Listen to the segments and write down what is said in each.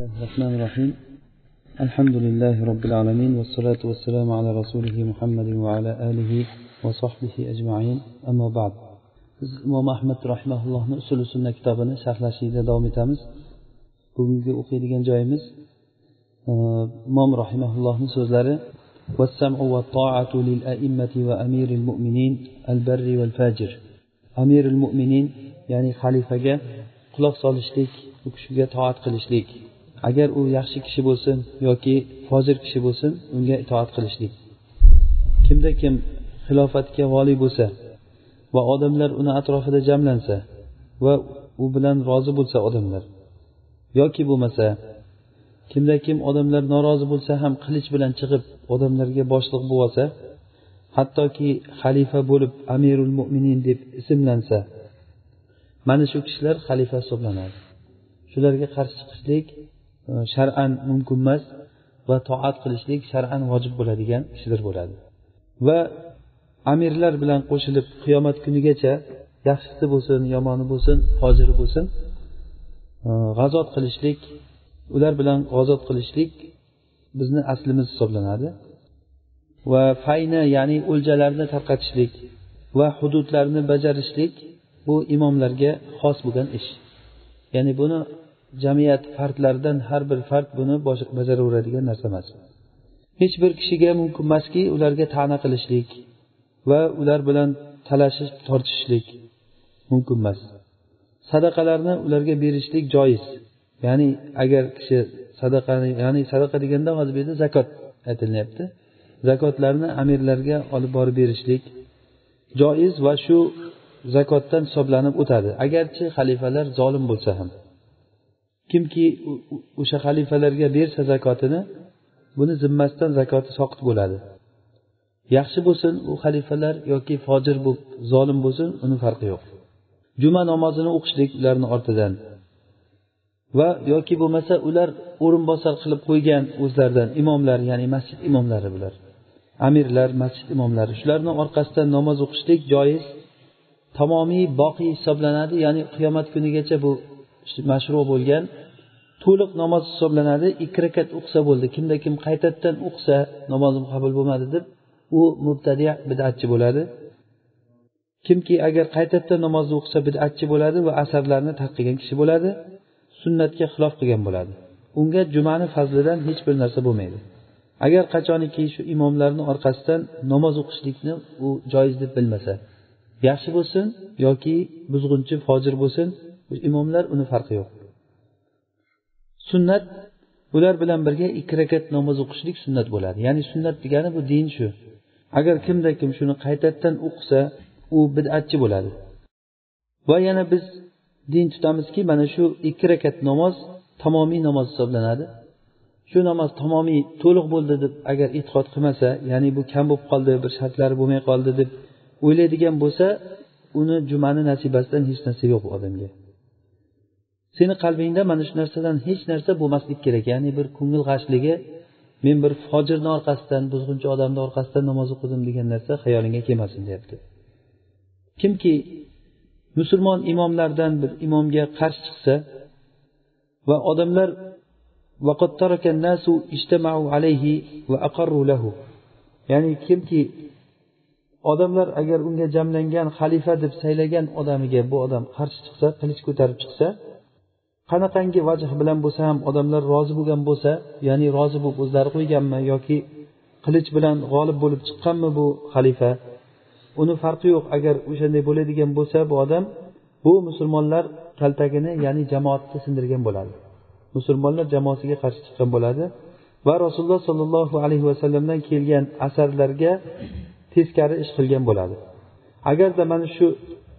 الله الرحمن الرحيم الحمد لله رب العالمين والصلاة والسلام على رسوله محمد وعلى آله وصحبه أجمعين أما بعد biz imom ahmad rahimaullohni usuli sunna kitobini sharhlashlikda davom etamiz bugungi o'qiydigan joyimiz imom rahimaullohni so'zlari والسمع والطاعة للأئمة وأمير المؤمنين البر والفاجر أمير المؤمنين ya'ni xalifaga quloq solishlik u kishiga toat qilishlik agar u yaxshi kishi bo'lsin yoki fojir kishi bo'lsin unga itoat qilishlik. Kimda kim xilofatga voliy bo'lsa va odamlar uni atrofida jamlansa va u bilan rozi bo'lsa odamlar yoki bo'lmasa kimda kim odamlar norozi bo'lsa ham qilich bilan chiqib odamlarga boshliq bo'lib olsa hattoki xalifa bo'lib amirul mo'minin deb ismlansa mana shu kishilar xalifa hisoblanadi. Shularga qarshi chiqishlik Э, shar'an mumkin emas va toat qilishlik shar'an vojib bo'ladigan kishilar bo'ladi. Va amirlar bilan qo'shilib qiyomat kunigacha yaxshisi bo'lsin yomoni bo'lsin fojiri bo'lsin e, g'azot qilishlik ular bilan g'azot qilishlik bizni aslimiz hisoblanadi. Va fayni ya'ni o'ljalarni tarqatishlik va hududlarni bajarishlik bu imomlarga xos bo'lgan ish. Ya'ni buni jamiyat fardlaridan har bir fard buni bajaraveradigan narsa emas. Hech bir kishiga mumkin emaski ularga ta'na qilishlik va ular bilan talashish tortishishlik mumkin emas. Sadaqalarni ularga berishlik joiz. Ya'ni agar kishi sadaqani ya'ni sadaqa deganda hozir bu yerda zakot aytilyapti zakotlarni amirlarga olib borib berishlik joiz va shu zakotdan hisoblanib o'tadi. Agarchi xalifalar zolim bo'lsa ham. Kimki o'sha xalifalarga bersa zakotini buni zimmasidan zakoti soqit bo'ladi. Yaxshi bo'lsin u xalifalar yoki fojir bo'lib zolim bo'lsin uni farqi yo'q. Juma namozini o'qishlik ularni ortidan. Va yoki bo'lmasa ular o'rinbosar qilib qo'ygan o'zlaridan imomlar ya'ni masjid imomlari bular. Amirlar masjid imomlari. Shularni orqasidan namoz o'qishlik joiz tamomiy boqiy hisoblanadi ya'ni qiyomat kunigacha bu mashru bo'lgan to'liq namoz hisoblanadi ikki rakat o'qisa bo'ldi. Kimda kim qaytadan o'qisa namozim qabul bo'lmadi deb u mubtadi bidatchi bo'ladi. Kimki agar qaytadan namozni o'qisa bidatchi bo'ladi va asarlarni tark qilgan kishi bo'ladi sunnatga xilof qilgan bo'ladi. Unga jumani fazlidan hech bir narsa bo'lmaydi. Agar qachoniki shu imomlarni orqasidan namoz o'qishlikni u joiz deb bilmasa yaxshi bo'lsin yoki buzg'unchi fojir bo'lsin imomlar uni farqi yo'q. Sunnat ular bilan birga ikki rakat namoz o'qishlik sunnat bo'ladi. Ya'ni sunnat degani bu din shu. Agar kimda kim shuni qaytadan o'qisa u bidatchi bo'ladi. Va yana biz din tutamizki mana shu ikki rakat namoz tamomiy namoz hisoblanadi. Shu namoz tamomiy to'liq bo'ldi deb agar e'tiqod qilmasa ya'ni bu kam bo'lib qoldi bir shartlari bo'lmay qoldi deb o'ylaydigan bo'lsa uni jumani nasibasidan hech narsa yo'q u odamga. Seni qalbingda mana shu narsadan hech narsa bo'lmaslik kerak ya'ni bir ko'ngil g'ashligi men bir fojirni orqasidan buzg'unchi odamni orqasidan namoz o'qidim degan narsa xayolingga kelmasin deyapti. Kimki musulmon imomlardan bir imomga qarshi chiqsa va odamlar ya'ni kimki odamlar agar unga jamlangan xalifa deb saylagan odamiga bu odam qarshi chiqsa qilich ko'tarib chiqsa qanaqangi vajh bilan bo'lsa ham odamlar rozi bo'lgan bo'lsa ya'ni rozi bo'lib o'zlari qo'yganmi yoki qilich bilan g'olib bo'lib chiqqanmi bu xalifa? Uni farqi yo'q agar o'shanday bo'ladigan bo'lsa bu odam bu musulmonlar kaltagini ya'ni jamoatni sindirgan bo'ladi. Musulmonlar jamoasiga qarshi chiqqan bo'ladi va rasululloh sollallohu alayhi vasallamdan kelgan asarlarga teskari ish qilgan bo'ladi. Agarda mana shu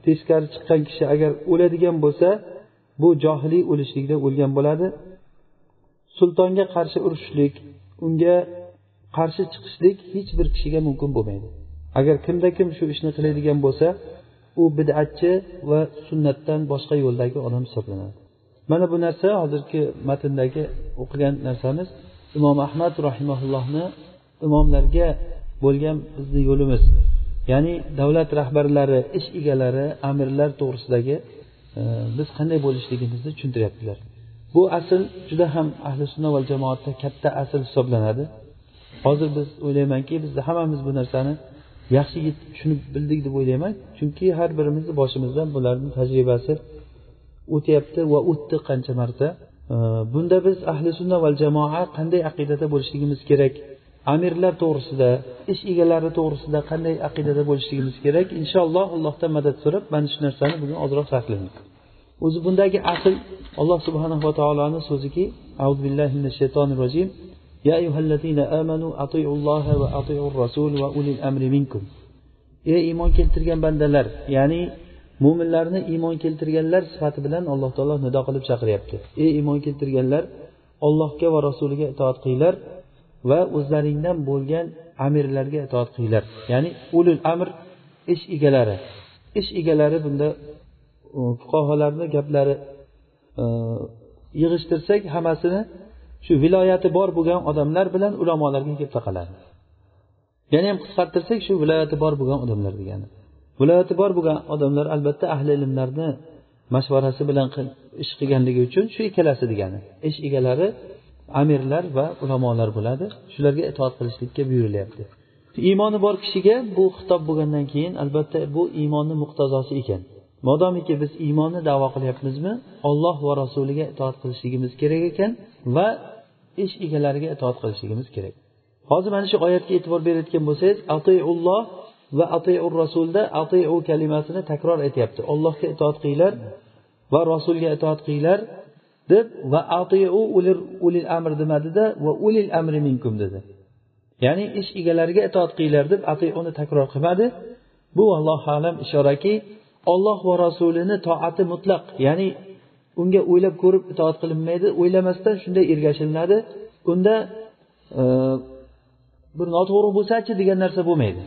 teskari chiqqan kishi agar o'ladigan bo'lsa bu johiliy o'lishlikda o'lgan bo'ladi. Sultonga qarshi urushishlik unga qarshi chiqishlik hech bir kishiga mumkin bo'lmaydi. Agar kimda kim shu ishni qiladigan bo'lsa u bidatchi va sunnatdan boshqa yo'ldagi odam hisoblanadi. Mana bu narsa hozirgi matndagi o'qigan narsamiz. Imom ahmad rahimaullohni imomlarga bo'lgan bizni yo'limiz. Ya'ni davlat rahbarlari ish egalari amirlar to'g'risidagi biz qanday bo'lishligimizni tushuntiryaptilar. Bu asl juda ham ahli sunna va jamoatda katta asl hisoblanadi. Hozir biz o'ylaymanki biz hammamiz bu narsani yaxshi tushunib bildik deb o'ylayman. Chunki har birimizni boshimizdan bularni tajribasi o'tyapti va o'tdi qancha marta. Bunda biz ahli sunna va jamoa qanday aqidada bo'lishligimiz kerak? amirlar to'g'risida ish egalari to'g'risida qanday aqidada bo'lishligimiz kerak inshaalloh allohdan madad so'rab mana shu narsani bugun ozroq sharhlaymiz o'zi bundagi asl alloh subhanava taoloni so'ziki auzu billahi minash shaytonir rojim يا أيها الذين آمنوا أطيعوا الله وأطيعوا الرسول وأولي الأمر منكم ey iymon keltirgan bandalar ya'ni mo'minlarni iymon keltirganlar sifati bilan alloh taolo nido qilib chaqiryapti ey iymon keltirganlar ollohga va rasuliga itoat qilinglar Va o'zlaringdan bo'lgan amirlarga itoat qilinglar. Ya'ni ulul amr ish egalari. Ish egalari bunda fuqarolarni gaplari e, yig'ishtirsak hammasini shu viloyati bor bo'lgan odamlar bilan ulamolarga kelib taqaladi. Yana ham qisqartirsak shu viloyati bor bo'lgan odamlar degani. Viloyati bor bo'lgan odamlar albatta ahli ilmlarni mashvarasi bilan ish qilganligi uchun shu ikkalasi degani. Ish egalari amirlar va ulamolar bo'ladi. Shularga itoat qilishlikka buyurilyapti. Iymoni bor kishiga bu xitob bo'lgandan keyin albatta bu iymonni muqtazosi ekan. Modomiki biz iymonni davo qilyapmizmi olloh va rasuliga itoat qilishligimiz kerak ekan va ish egalariga itoat qilishligimiz kerak. Hozir mana shu oyatga e'tibor berayotgan bo'lsangiz atiulloh va atiur rasulda atiu kalimasini takror aytyapti. Ollohga itoat qilinglar va rasulga itoat qilinglar deb va atiu ulil amr demadida va ulil amri minkum dedi. Ya'ni ish egalariga itoat qilinglar deb atiuni takror qilmadi. Bu allohu alam ishoraki olloh va rasulini toati mutlaq ya'ni unga o'ylab ko'rib itoat qilinmaydi o'ylamasdan shunday ergashilinadi. Unda e, bir noto'g'ri bo'lsachi degan narsa bo'lmaydi.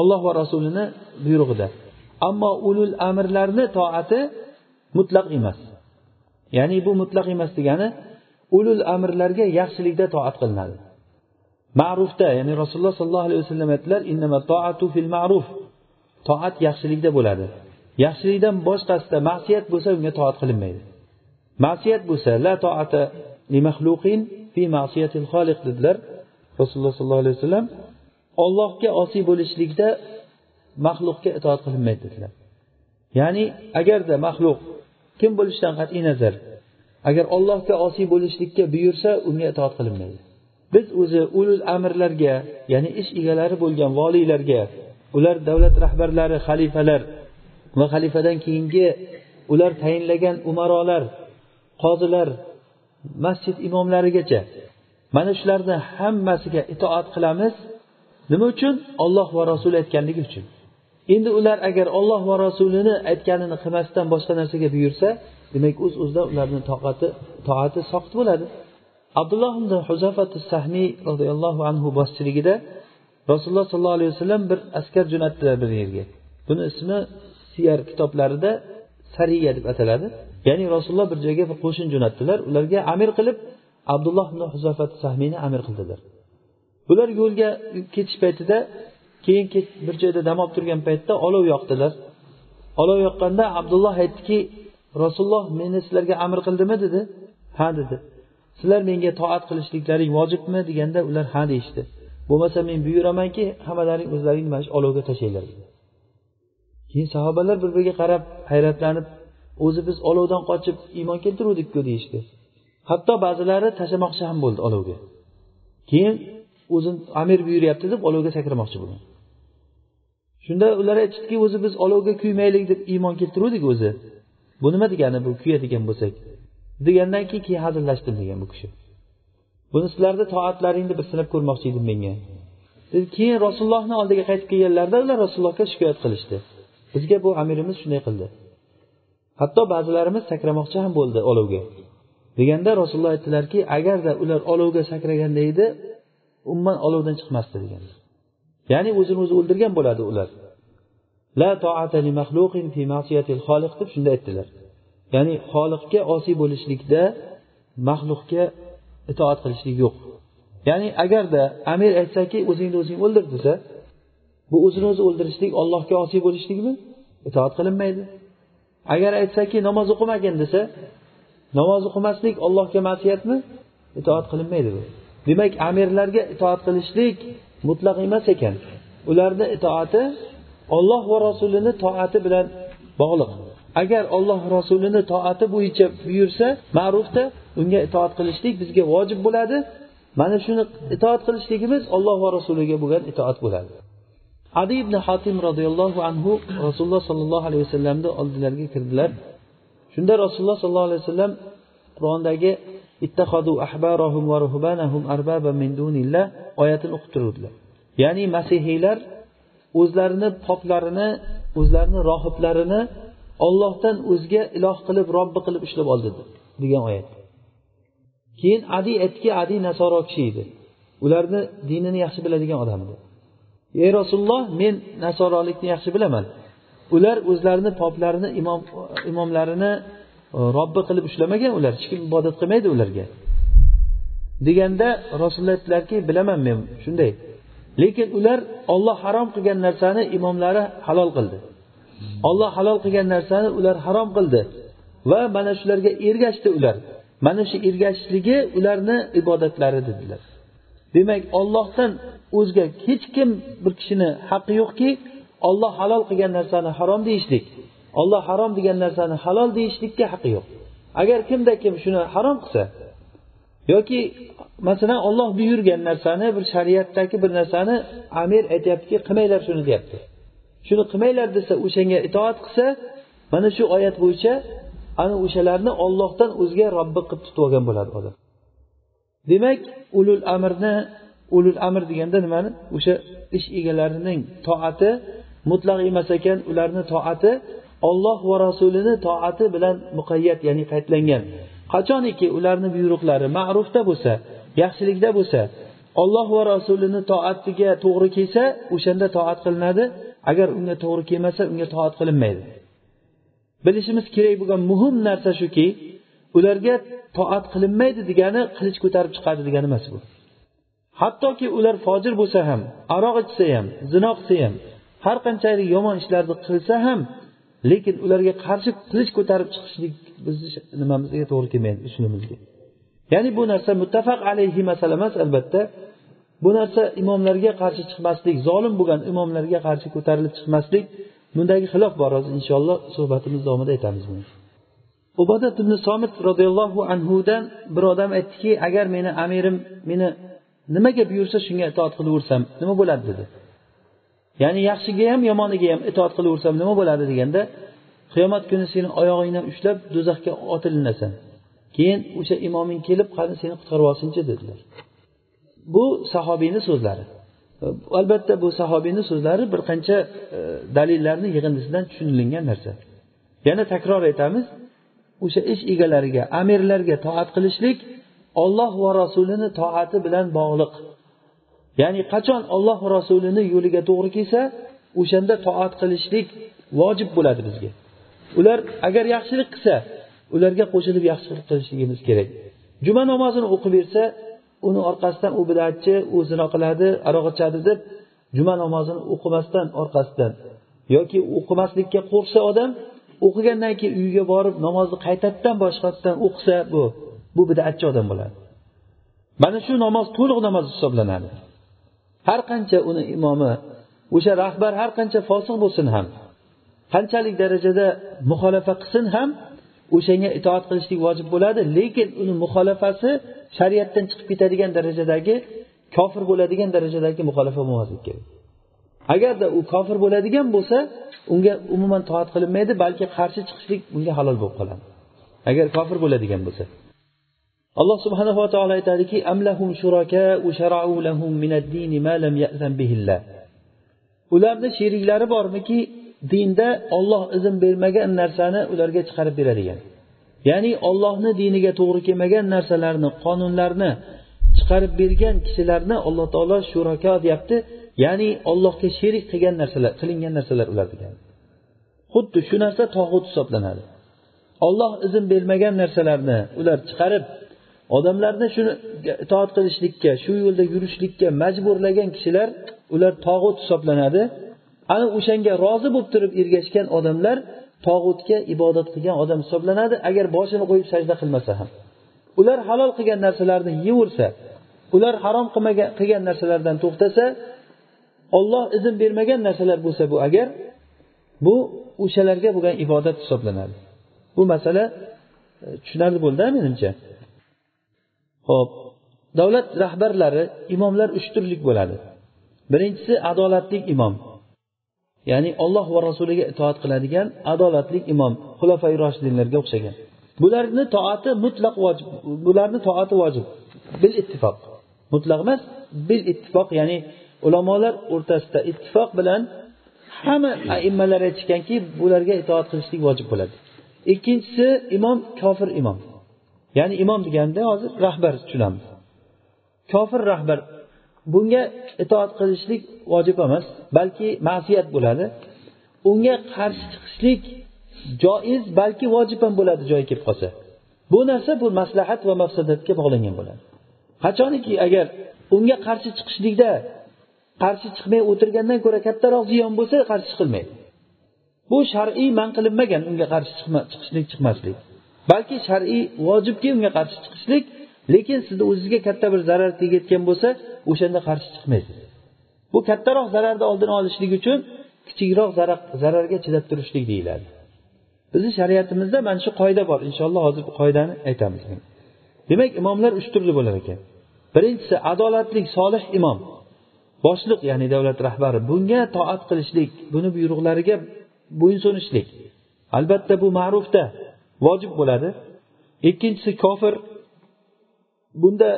Olloh va rasulini buyrug'ida. Ammo ulul amrlarni toati mutlaq emas. Ya'ni bu mutlaq emas degani ulul amrlarga yaxshilikda toat qilinadi. Ma'rufda ya'ni rasululloh sollallohu alayhi vasallam aytdilar fil ma'ruf. Toat yaxshilikda bo'ladi. Yaxshilikdan boshqasida ma'siyat bo'lsa unga toat qilinmaydi. Ma'siyat bo'lsa la toata li maxluqin fi ma'siyatil xoliq dedilar rasululloh sollallohu alayhi vasallam. Ollohga osiy bo'lishlikda maxluqga itoat qilinmaydi dedilar. Ya'ni agarda maxluq kim bo'lishidan qat'iy nazar? Agar ollohga osiy bo'lishlikka buyursa unga itoat qilinmaydi. Biz o'zi ulul amirlarga ya'ni ish egalari bo'lgan voliylarga ular davlat rahbarlari xalifalar va xalifadan keyingi ular tayinlagan umarolar qozilar masjid imomlarigacha mana shularni hammasiga itoat qilamiz. Nima uchun? Olloh va rasuli aytganligi uchun. Endi ular agar olloh va rasulini aytganini qilmasdan boshqa narsaga buyursa demak o'z o'zidan ularni toqati toati soqit bo'ladi. Abdulloh ibn huzafati sahmiy roziyallohu anhu boshchiligida rasululloh sollallohu alayhi vasallam bir askar jo'natdilar bir yerga. Buni ismi siyar kitoblarida sariya deb ataladi. Ya'ni rasululloh bir joyga bir qo'shin jo'natdilar. Ularga amir qilib abdulloh ibn huzafat sahmiyni amir qildilar. Bular yo'lga ketish paytida keyin bir joyda dam olib turgan paytda olov yoqdilar. Olov yoqqanda abdulloh aytdiki rasululloh meni sizlarga amr qildimi? dedi. Ha dedi. Sizlar menga toat qilishliklaring vojibmi? deganda ular ha deyishdi. Bo'lmasa men buyuramanki hammalaring o'zlaring mana shu olovga tashlanglar keyin sahobalar bir biriga qarab hayratlanib o'zi biz olovdan qochib iymon keltiruvdikku deyishdi. Hatto ba'zilari tashlamoqchi ham bo'ldi olovga. Keyin o'zini amir buyuryapti deb olovga sakramoqchi bo'lgan shunda ular aytishdiki o'zi biz olovga kuymaylik deb iymon keltiruvdik o'zi. Bu nima degani bu kuyadigan bo'lsak? Degandan keyin keyin hazillashdim degan bu kishi. Buni sizlarni toatlaringni bir sinab ko'rmoqchi edim menga. Keyin rasulullohni oldiga qaytib kelganlarida ular rasulullohga shikoyat qilishdi. Bizga bu amirimiz shunday qildi. Hatto ba'zilarimiz sakramoqchi ham bo'ldi olovga. Deganda rasululloh aytdilarki agarda ular olovga sakraganda edi umuman olovdan chiqmasdi degan ya'ni o'zini o'zi o'ldirgan bo'ladi ular. La toata li fi ma'siyatil xoliq deb shunday aytdilar. Ya'ni xoliqga osiy bo'lishlikda maxluqga itoat qilishlik yo'q. Ya'ni agarda amir aytsaki o'zingni o'zing o'ldir desa bu o'zini o'zi o'ldirishlik ollohga osiy bo'lishlikmi? Itoat qilinmaydi. Agar aytsaki namoz o'qimagin desa namoz o'qimaslik ollohga masiyatmi? Itoat qilinmaydi bu. Demak amirlarga itoat qilishlik mutlaq emas ekan. Ularni itoati olloh va rasulini toati bilan bog'liq. Agar olloh rasulini toati bo'yicha buyursa ma'rufda unga itoat qilishlik bizga vojib bo'ladi. Mana shuni itoat qilishligimiz olloh va rasuliga bo'lgan itoat bo'ladi. Adi ibn hotim roziyallohu anhu rasululloh sollallohu alayhi vasallamni oldilariga kirdilar. Shunda rasululloh sollallohu alayhi vasallam qur'ondagi oyatini o'qib turuvdilar. Ya'ni masihiylar o'zlarini poplarini o'zlarini rohiblarini ollohdan o'zga iloh qilib robbi qilib ushlab oldi degan oyat. Keyin adi aytdiki adi nasoro kishi edi. Ularni dinini yaxshi biladigan odam edi. Ey rasululloh men nasorolikni yaxshi bilaman. Ular o'zlarini poplarini imom imomlarini E, robbi qilib ushlamagan ular hech kim ibodat qilmaydi ularga. Deganda rasululloh aytdilarki bilaman men shunday. Lekin ular olloh harom qilgan narsani imomlari halol qildi. Olloh halol qilgan narsani ular harom qildi. Va mana shularga ergashdi ular. Mana shu ergashishligi ularni ibodatlari dedilar. Demak ollohdan o'zga hech kim bir kishini haqqi yo'qki olloh halol qilgan narsani harom deyishlik. Olloh harom degan narsani halol deyishlikka haqqi yo'q. Agar kimda kim shuni harom qilsa yoki masalan olloh buyurgan narsani bir shariatdagi bir narsani amir aytyaptiki qilmanglar shuni deyapti. Shuni qilmanglar desa o'shanga itoat qilsa mana shu oyat bo'yicha ana o'shalarni ollohdan o'zga robbi qilib tutib olgan bo'ladi odam. Demak ulul amrni ulul amr deganda nimani? O'sha ish egalarining toati mutlaq emas ekan ularni toati olloh va rasulini toati bilan muqayyat ya'ni qaydlangan. Qachoniki ularni buyruqlari ma'rufda bo'lsa yaxshilikda bo'lsa olloh va rasulini toatiga to'g'ri kelsa o'shanda toat qilinadi. Agar unga to'g'ri kelmasa unga toat qilinmaydi. Bilishimiz kerak bo'lgan muhim narsa shuki ularga toat qilinmaydi degani qilich ko'tarib chiqadi degani emas bu. Hattoki ular fojir bo'lsa ham aroq ichsa ham zino qilsa ham har qanchalik yomon ishlarni qilsa ham lekin ularga qarshi qilich ko'tarib chiqishlik bizni nimamizga to'g'ri kelmaydi usulimizga ya'ni bu narsa muttafaq alayhi masala emas albatta. Bu narsa imomlarga qarshi chiqmaslik zolim bo'lgan imomlarga qarshi ko'tarilib chiqmaslik bundagi xilof bor. Hozir inshaalloh suhbatimiz davomida aytamiz buni. Ubodat ibn somit roziyallohu anhudan bir odam aytdiki agar meni amirim meni nimaga buyursa shunga itoat qilaversam nima bo'ladi? dedi. Ya'ni yaxshiga ham yomoniga ham itoat qilaversam nima bo'ladi deganda qiyomat kuni seni oyog'ingdan ushlab do'zaxga otilinasan. Keyin o'sha imoming kelib qani seni qutqarib olsinchi dedilar. Bu sahobiyni so'zlari. Albatta bu sahobiyni so'zlari bir qancha e, dalillarni yig'indisidan tushunilingan narsa. Yana takror aytamiz o'sha ish egalariga amirlarga toat qilishlik olloh va rasulini toati bilan bog'liq. Ya'ni qachon olloh rasulini yo'liga to'g'ri kelsa o'shanda toat qilishlik vojib bo'ladi bizga. Ular agar yaxshilik qilsa ularga qo'shilib yaxshilik qilishligimiz kerak. Juma namozini o'qib bersa uni orqasidan u bidatchi u zino qiladi aroq ichadi deb juma namozini o'qimasdan orqasidan yoki o'qimaslikka qo'rqsa odam o'qigandan keyin uyiga borib namozni qaytadan boshqatdan o'qisa bu bu bidatchi odam bo'ladi. Mana shu namoz to'liq namoz hisoblanadi. Har qancha uni imomi o'sha rahbar har qancha fosiq bo'lsin ham qanchalik darajada muxolafa qilsin ham o'shanga itoat qilishlik vojib bo'ladi. Lekin uni muxolafasi shariatdan chiqib ketadigan darajadagi kofir bo'ladigan darajadagi muxolafa bo'lmasligi kerak. Agarda u kofir bo'ladigan bo'lsa unga umuman toat qilinmaydi balki qarshi chiqishlik unga halol bo'lib qoladi. Agar kofir bo'ladigan bo'lsa. Alloh subhanava taolo aytadiki amlahum lahum ma lam ularni sheriklari bormiki dinda olloh izn bermagan narsani ularga chiqarib beradigan. Ya'ni ollohni diniga to'g'ri kelmagan narsalarni qonunlarni chiqarib bergan kishilarni alloh taolo shurako deyapti. Ya'ni ollohga sherik qilgan narsalar qilingan narsalar ular degani xuddi shu narsa tog'ut hisoblanadi. Olloh izn bermagan narsalarni ular chiqarib odamlarni shuni itoat qilishlikka shu yo'lda yurishlikka majburlagan kishilar ular tog'ut hisoblanadi. Ana o'shanga rozi bo'lib turib ergashgan odamlar tog'utga ibodat qilgan odam hisoblanadi agar boshini qo'yib sajda qilmasa ham. Ular halol qilgan narsalarni yeyversa ular harom qilmagan qilgan narsalardan to'xtasa olloh izn bermagan narsalar bo'lsa bu agar bu o'shalarga bo'lgan ibodat hisoblanadi. Bu masala e, tushunarli bo'ldi menimcha? Ho'p davlat rahbarlari imomlar uch turlik bo'ladi. Birinchisi adolatli imom. Ya'ni olloh va rasuliga itoat qiladigan adolatli imom xulafai roshidinlarga o'xshagan. Bularni toati mutlaq vojib bularni toati vojib. Bil ittifoq. Mutlaq emas bil ittifoq ya'ni ulamolar o'rtasida ittifoq bilan hamma aimmalar aytishganki bularga itoat qilishlik vojib bo'ladi. Ikkinchisi imom kofir imom. Ya'ni imom deganda hozir rahbar tushunamiz. Kofir rahbar bunga itoat qilishlik vojib emas balki ma'siyat bo'ladi. Unga qarshi chiqishlik joiz balki vojib ham bo'ladi joyi kelib qolsa. Bu narsa bu maslahat va mafsadatga bog'langan bo'ladi. Qachoniki agar unga qarshi chiqishlikda qarshi chiqmay o'tirgandan ko'ra kattaroq ziyon bo'lsa qarshi chiqilmaydi. Bu shar'iy man qilinmagan unga qarshi chiqishlik chiqmaslik. Balki shar'iy vojibki unga qarshi chiqishlik lekin sizni o'zizga katta bir zarar tegayotgan bo'lsa o'shanda qarshi chiqmaysiz. Bu kattaroq zararni oldini olishlik uchun kichikroq zararga chidab turishlik deyiladi. Bizni shariatimizda mana shu qoida bor. Inshaalloh hozir bu qoidani aytamiz. Demak imomlar uch turli bo'lar ekan. Birinchisi adolatli solih imom. Boshliq ya'ni davlat rahbari bunga toat qilishlik buni buyruqlariga bo'ysunishlik. Albatta bu ma'rufda. Vojib bo'ladi. Ikkinchisi kofir bunda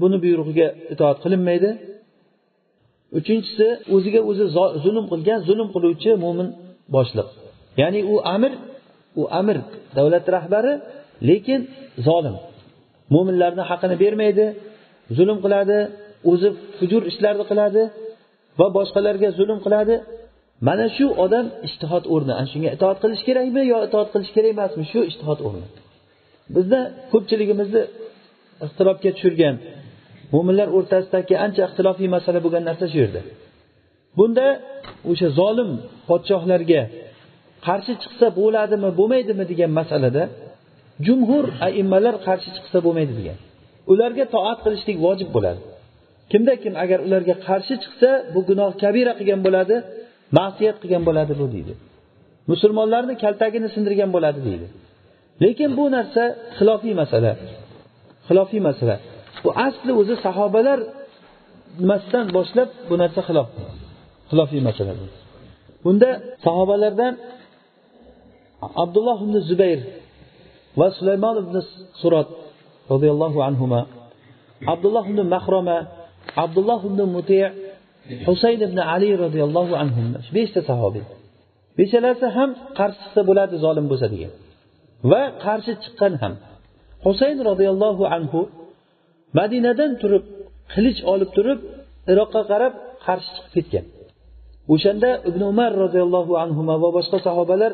buni buyrug'iga itoat qilinmaydi. Uchinchisi o'ziga o'zi zulm qilgan zulm qiluvchi mo'min boshliq. Ya'ni u amir u amir davlat rahbari lekin zolim. Mo'minlarni haqini bermaydi zulm qiladi o'zi hujur ishlarni qiladi va boshqalarga zulm qiladi. Mana shu odam ishtihod o'rni. Ana shunga itoat qilish kerakmi yo itoat qilish kerak emasmi? Shu ishtihod o'rni. Bizda ko'pchiligimizni ixtilofga tushirgan mo'minlar o'rtasidagi ancha ixtilofiy masala bo'lgan narsa shu yerda. Bunda o'sha zolim podshohlarga qarshi chiqsa bo'ladimi bo'lmaydimi degan masalada jumhur aimmalar qarshi chiqsa bo'lmaydi degan. Ularga toat qilishlik vojib bo'ladi. Kimda kim agar ularga qarshi chiqsa bu gunoh kabira qilgan bo'ladi ma'siyat qilgan bo'ladi bu deydi. Musulmonlarni kaltagini sindirgan bo'ladi deydi. Lekin bu narsa xilofiy masala. Xilofiy masala. Bu asli o'zi sahobalar nimasidan boshlab bu narsa xilof xilofiy masala bunda sahobalardan abdulloh ibn zubayr va sulaymon ibn surot roziyallohu anhu abdulloh ibn mahroma abdulloh ibn muti husayn ibn ali roziyallohu anhu beshta sahobiy. Beshalasi ham qarshi chiqsa bo'ladi zolim bo'lsa degan. Va qarshi chiqqan ham. Husayn roziyallohu anhu madinadan turib qilich olib turib iroqqa qarab qarshi chiqib ketgan. O'shanda ibn umar roziyallohu anhu va boshqa sahobalar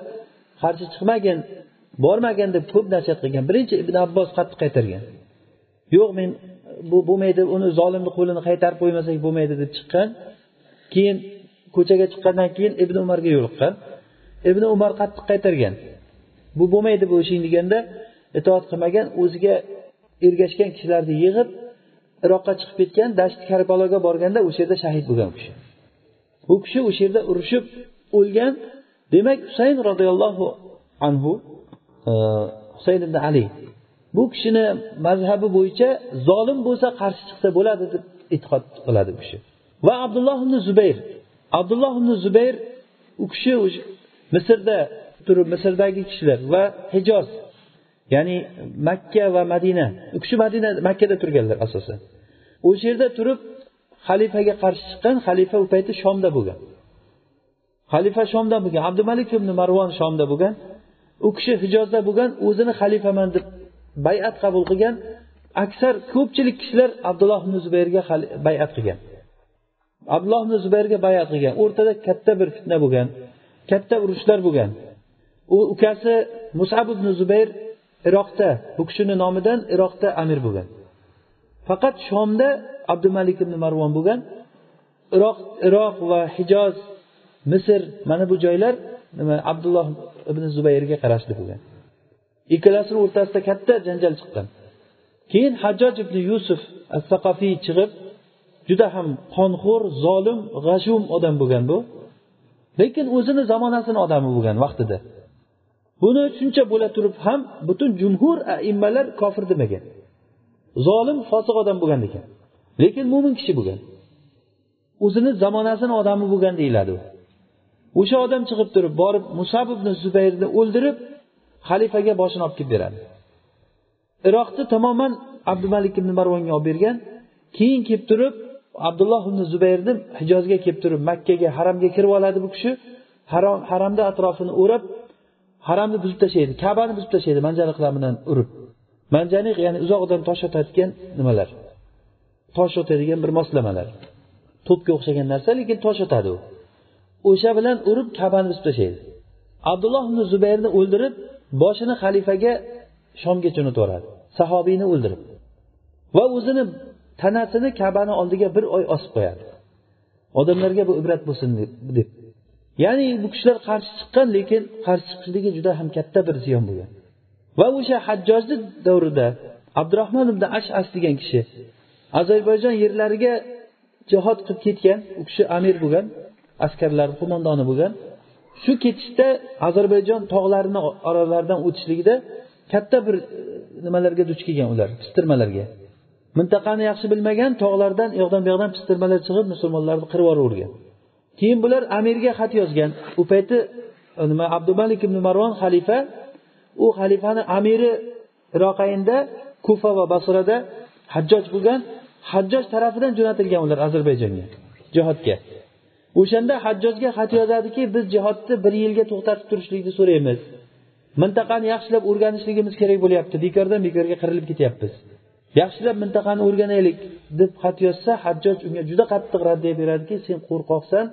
qarshi chiqmagin bormagin deb ko'p nasihat qilgan. Birinchi ibn abbos qattiq qaytargan. Yo'q men bu bo'lmaydi uni zolimni qo'lini qaytarib qo'ymasak bo'lmaydi deb chiqqan. Keyin ko'chaga chiqqandan keyin ibn umarga yo'liqqan. Ibn umar qattiq qaytargan. Bu bo'lmaydi bu ishing deganda itoat qilmagan o'ziga ergashgan kishilarni yig'ib iroqqa chiqib ketgan dasht karbaloga borganda o'sha yerda shahid bo'lgan u kishi. Bu kishi o'sha yerda urushib o'lgan. Demak husayn roziyallohu anhu e, husayn ibn ali bu kishini mazhabi bo'yicha zolim bo'lsa qarshi chiqsa bo'ladi deb e'tiqod qiladi u kishi. Va abdulloh ibn zubayr abdulloh ibn zubayr u kishi misrda turib misrdagi kishilar va hijoz ya'ni makka va madina u kishi madina makkada turganlar asosan. O'sha yerda turib xalifaga qarshi chiqqan xalifa u payti shomda bo'lgan. Xalifa shomda bo'lgan abdumalik ibn marvon shomda bo'lgan. U kishi hijozda bo'lgan o'zini xalifaman deb bayat qabul qilgan. Aksar ko'pchilik kishilar abdulloh ibn zubayrga bayat qilgan. Abdulloh ibn zubayrga bayat qilgan. O'rtada katta bir fitna bo'lgan katta urushlar bo'lgan. U ukasi musab ibn zubayr iroqda bu kishini nomidan iroqda amir bo'lgan. Faqat shomda abdumalik ibn marvon bo'lgan. Iroq iroq va hijoz misr mana bu joylar nima abdulloh ibn zubayrga qarashli bo'lgan. Ikkalasini o'rtasida katta janjal chiqqan. Keyin hajjoj ibn yusuf as saqafiy chiqib juda ham qonxo'r zolim g'ashum odam bo'lgan bu. Lekin o'zini zamonasini odami bo'lgan vaqtida. Buni shuncha bo'la turib ham butun jumhur aimmalar kofir demagan. Zolim fosiq odam bo'lgan ekan. Lekin mo'min kishi bo'lgan. O'zini zamonasini odami bo'lgan deyiladi o'sha odam chiqib turib borib musab ibn zubayrni o'ldirib xalifaga boshini olib kelib beradi. Iroqni tamoman abdumalik ibn marvonga olib bergan keyin kelib turib abdulloh ibn zubayrni hijozga kelib turib makkaga haramga kirib oladi bu kishi. Harom haramni atrofini o'rab haramni buzib tashlaydi kabani buzib tashlaydi manjaniqlar bilan urib. Manjaniq ya'ni uzoqdan tosh otadigan nimalar? Tosh otadigan bir moslamalar. To'pga o'xshagan narsa lekin tosh otadi u. O'sha bilan urib kabani buzib tashlaydi. Abdulloh ibn zubayrni o'ldirib boshini xalifaga shomga jo'natib sahobiyni o'ldirib va o'zini tanasini kabani oldiga bir oy osib qo'yadi. Odamlarga bu ibrat bo'lsin deb ya'ni bu kishilar qarshi chiqqan lekin qarshi chiqishligi juda ham katta bir ziyon bo'lgan. Va o'sha hajjojni davrida abdurahmon ibn ashas degan kishi ozarbayjon yerlariga jihod qilib ketgan u kishi amir bo'lgan askarlarni qo'mondoni bo'lgan. Shu ketishda ozarbayjon tog'larini oralaridan o'tishligida katta bir e, nimalarga duch kelgan ular pistirmalarga. Mintaqani yaxshi bilmagan tog'lardan u yoqdan bu yoqdan pistirmalar chiqib musulmonlarni qirib yuboravergan keyin bular amirga xat yozgan. U payti e, nima abdumalik ibn marvon xalifa u xalifani amiri iroqayinda kufa va basrada hajjoj bo'lgan hajjoj tarafidan jo'natilgan ular ozarbayjonga jihodga. O'shanda hajjojga xat yozadiki biz jihodni bir yilga to'xtatib turishlikni so'raymiz. Mintaqani yaxshilab o'rganishligimiz kerak bo'lyapti bekordan bekorga qirilib ketyapmiz. Yaxshilab mintaqani o'rganaylik deb xat yozsa hajjoj unga juda qattiq raddiya beradiki sen qo'rqoqsan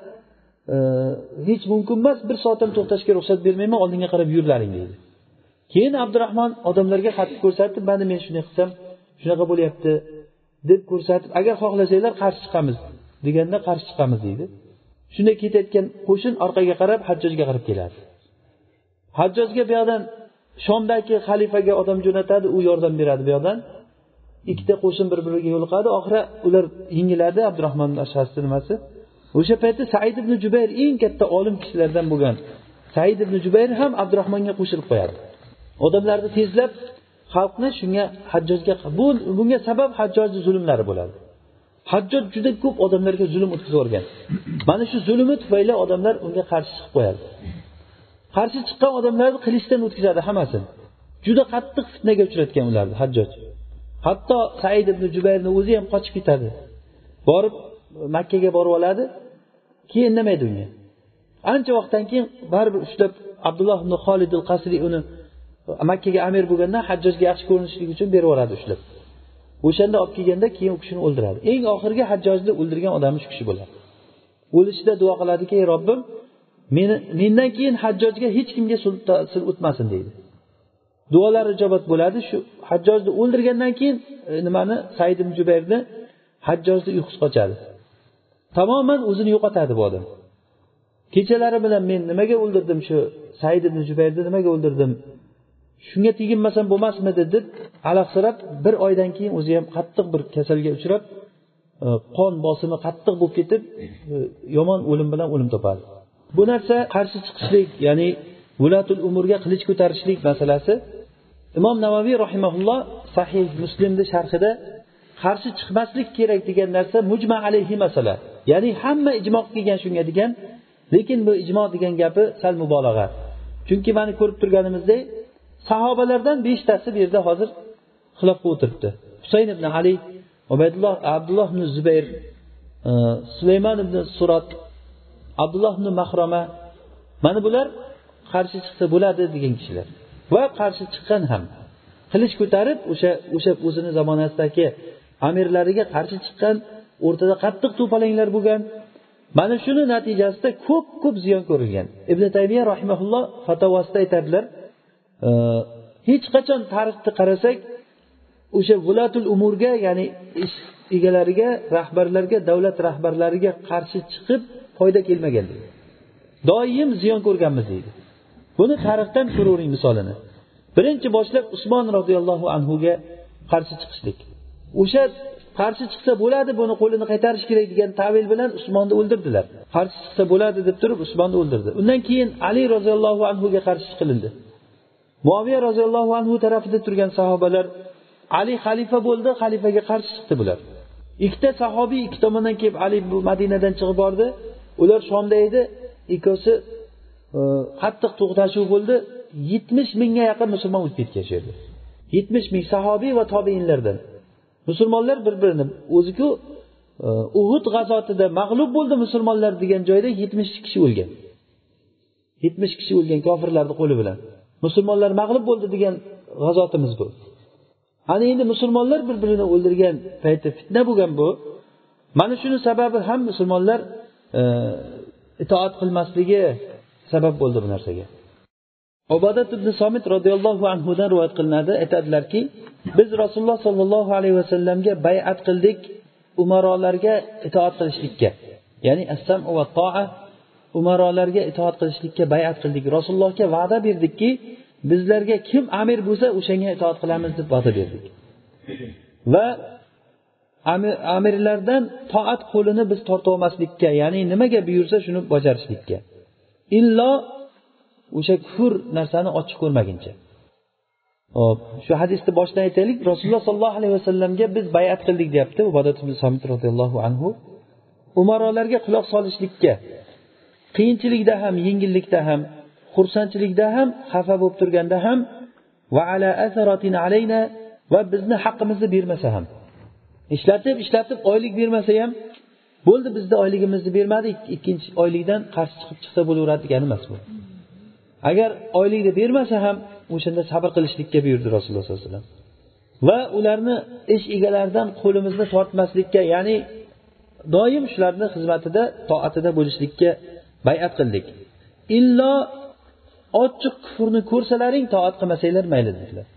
e, hech mumkin emas bir soat ham to'xtashga ruxsat bermayman oldinga qarab yurlaring deydi. Keyin abdurahmon odamlarga xatni ko'rsatib mana men shunday qilsam shunaqa bo'lyapti deb ko'rsatib agar xohlasanglar qarshi chiqamiz deganda qarshi chiqamiz deydi. Shunday ketayotgan qo'shin orqaga qarab hajjojga qarab keladi. Hajjojga bu yoqdan shomdagi xalifaga odam jo'natadi u yordam beradi bu yoqdan. Ikkita qo'shin bir biriga yo'liqadi. Oxiri ular yengiladi abdurahmon ashasni nimasi? O'sha paytda said ibn jubayr eng katta olim kishilardan bo'lgan. Said ibn jubayr ham abdurahmonga qo'shilib qo'yadi. Odamlarni tezlab xalqni shunga hajjojga bu bunga sabab hajjojni zulmlari bo'ladi. Hajjoj juda ko'p odamlarga zulm o'tkazib yuborgan mana shu zulmi tufayli odamlar unga qarshi chiqib qo'yadi. Qarshi chiqqan odamlarni qilichdan o'tkazadi hammasini juda qattiq fitnaga uchratgan ularni hajjoj hatto said ibn jubayrni o'zi ham qochib ketadi. Borib makkaga borib oladi keyin indamaydi unga. Ancha vaqtdan keyin baribir ushlab abdulloh ibn holid qasriy uni makkaga amir bo'lganda hajjojga yaxshi ko'rinishlik uchun berib yuboradi ushlab. O'shanda olib kelganda keyin u kishini o'ldiradi. Eng oxirgi hajjojni o'ldirgan odami shu kishi bo'ladi. O'lishida duo qiladiki ey robbim meni mendan keyin hajjojga hech kimga sir o'tmasin deydi. Duolari ijobat bo'ladi. Shu hajjojni o'ldirgandan keyin e, nimani? Said ibn jubayrni hajjojni uyqusi qochadi. Tamoman o'zini yo'qotadi bu odam. Kechalari bilan men nimaga o'ldirdim shu said ibn jubayrni nimaga o'ldirdim? Shunga teginmasam bo'lmasmidi deb alahsirab bir oydan keyin o'zi ham qattiq bir kasalga uchrab e, qon bosimi qattiq bo'lib ketib e, yomon o'lim bilan o'lim topadi. Bu narsa qarshi chiqishlik ya'ni vulatul umurga qilich ko'tarishlik masalasi. Imom navaviy rahimaulloh sahih muslimni sharhida qarshi chiqmaslik kerak degan narsa mujma alayhi masala. Ya'ni hamma ijmo qilgan shunga degan lekin bu ijmo degan gapi sal mubolag'a. Chunki mana ko'rib turganimizdek sahobalardan beshtasi bu yerda hozir xilofga o'tiribdi. Husayn ibn ali ubaydulloh abdulloh ibn zubayr e, sulaymon ibn surat abdulloh ibn mahroma mana bular qarshi chiqsa bo'ladi degan kishilar. Va qarshi chiqqan ham qilich ko'tarib o'sha o'sha o'zini zamonasidagi amirlariga qarshi chiqqan o'rtada qattiq to'palanglar bo'lgan. Mana shuni natijasida ko'p ko'p ziyon ko'rilgan. Ibn taymiya rahimaulloh fatovasida aytadilar hech qachon tarixni qarasak o'sha vilatul umurga ya'ni ish egalariga rahbarlarga davlat rahbarlariga qarshi chiqib foyda kelmagan doim ziyon ko'rganmiz deydi. Buni tarixdan ko'ravering misolini. Birinchi boshlab usmon roziyallohu anhuga qarshi chiqishlik. O'sha qarshi chiqsa bo'ladi buni qo'lini qaytarish kerak degan tavil bilan usmonni o'ldirdilar. Qarshi chiqsa bo'ladi deb turib usmonni o'ldirdi. Undan keyin ali roziyallohu anhuga qarshi chiqilindi. Muaviya roziyallohu anhu tarafida turgan sahobalar ali xalifa bo'ldi xalifaga qarshi chiqdi bular. Ikkita sahobiy ikki tomondan kelib ali bu madinadan chiqib bordi. Ular shomda edi ikkovsi e, qattiq to'qnashuv bo'ldi. Yetmish mingga yaqin musulmon o'tib ketgan shu yerda. Yetmish ming sahobiy va tobeinlardan musulmonlar bir birini o'ziku e, uhud g'azotida mag'lub bo'ldi musulmonlar degan joyda yetmish kishi o'lgan. Yetmish kishi o'lgan kofirlarni qo'li bilan. Musulmonlar mag'lub bo'ldi degan g'azotimiz bu. Ana endi musulmonlar bir birini o'ldirgan payti fitna bo'lgan bu. Mana shuni sababi ham musulmonlar e, itoat qilmasligi sabab bo'ldi bu narsaga. Obodat ibn somit roziyallohu anhudan rivoyat qilinadi. Aytadilarki biz rasululloh sollallohu alayhi vasallamga bayat qildik umarolarga itoat qilishlikka. Ya'ni assam va toa umarolarga itoat qilishlikka bayat qildik. Rasulullohga va'da berdikki bizlarga kim amir bo'lsa o'shanga itoat qilamiz deb va'da berdik. Va amirlardan toat qo'lini biz tortolmaslikka ya'ni nimaga buyursa shuni bajarishlikka. Illo o'sha kufr narsani ochiq ko'rmaguncha. Hop shu hadisni boshidan aytaylik. Rasululloh sollallohu alayhi vasallamga biz bayat qildik deyapti. Ubodat somit roziyallohu anhu. Umarolarga quloq solishlikka. Qiyinchilikda ham yengillikda ham xursandchilikda ham xafa bo'lib turganda ham va ala alayna va bizni haqqimizni bermasa ham ishlatib ishlatib oylik bermasa ham bo'ldi bizni oyligimizni bermadi ikkinchi oylikdan qarshi chiqib chiqsa bo'laveradi degani emas bu. Agar oylikni bermasa ham o'shanda sabr qilishlikka buyurdi rasululloh sollallohu alayhi vasallam. Va ularni ish egalaridan qo'limizni tortmaslikka ya'ni doim shularni xizmatida toatida bo'lishlikka bayat qildik illo ochiq kufrni ko'rsalaring toat qilmasanglar mayli dedilar.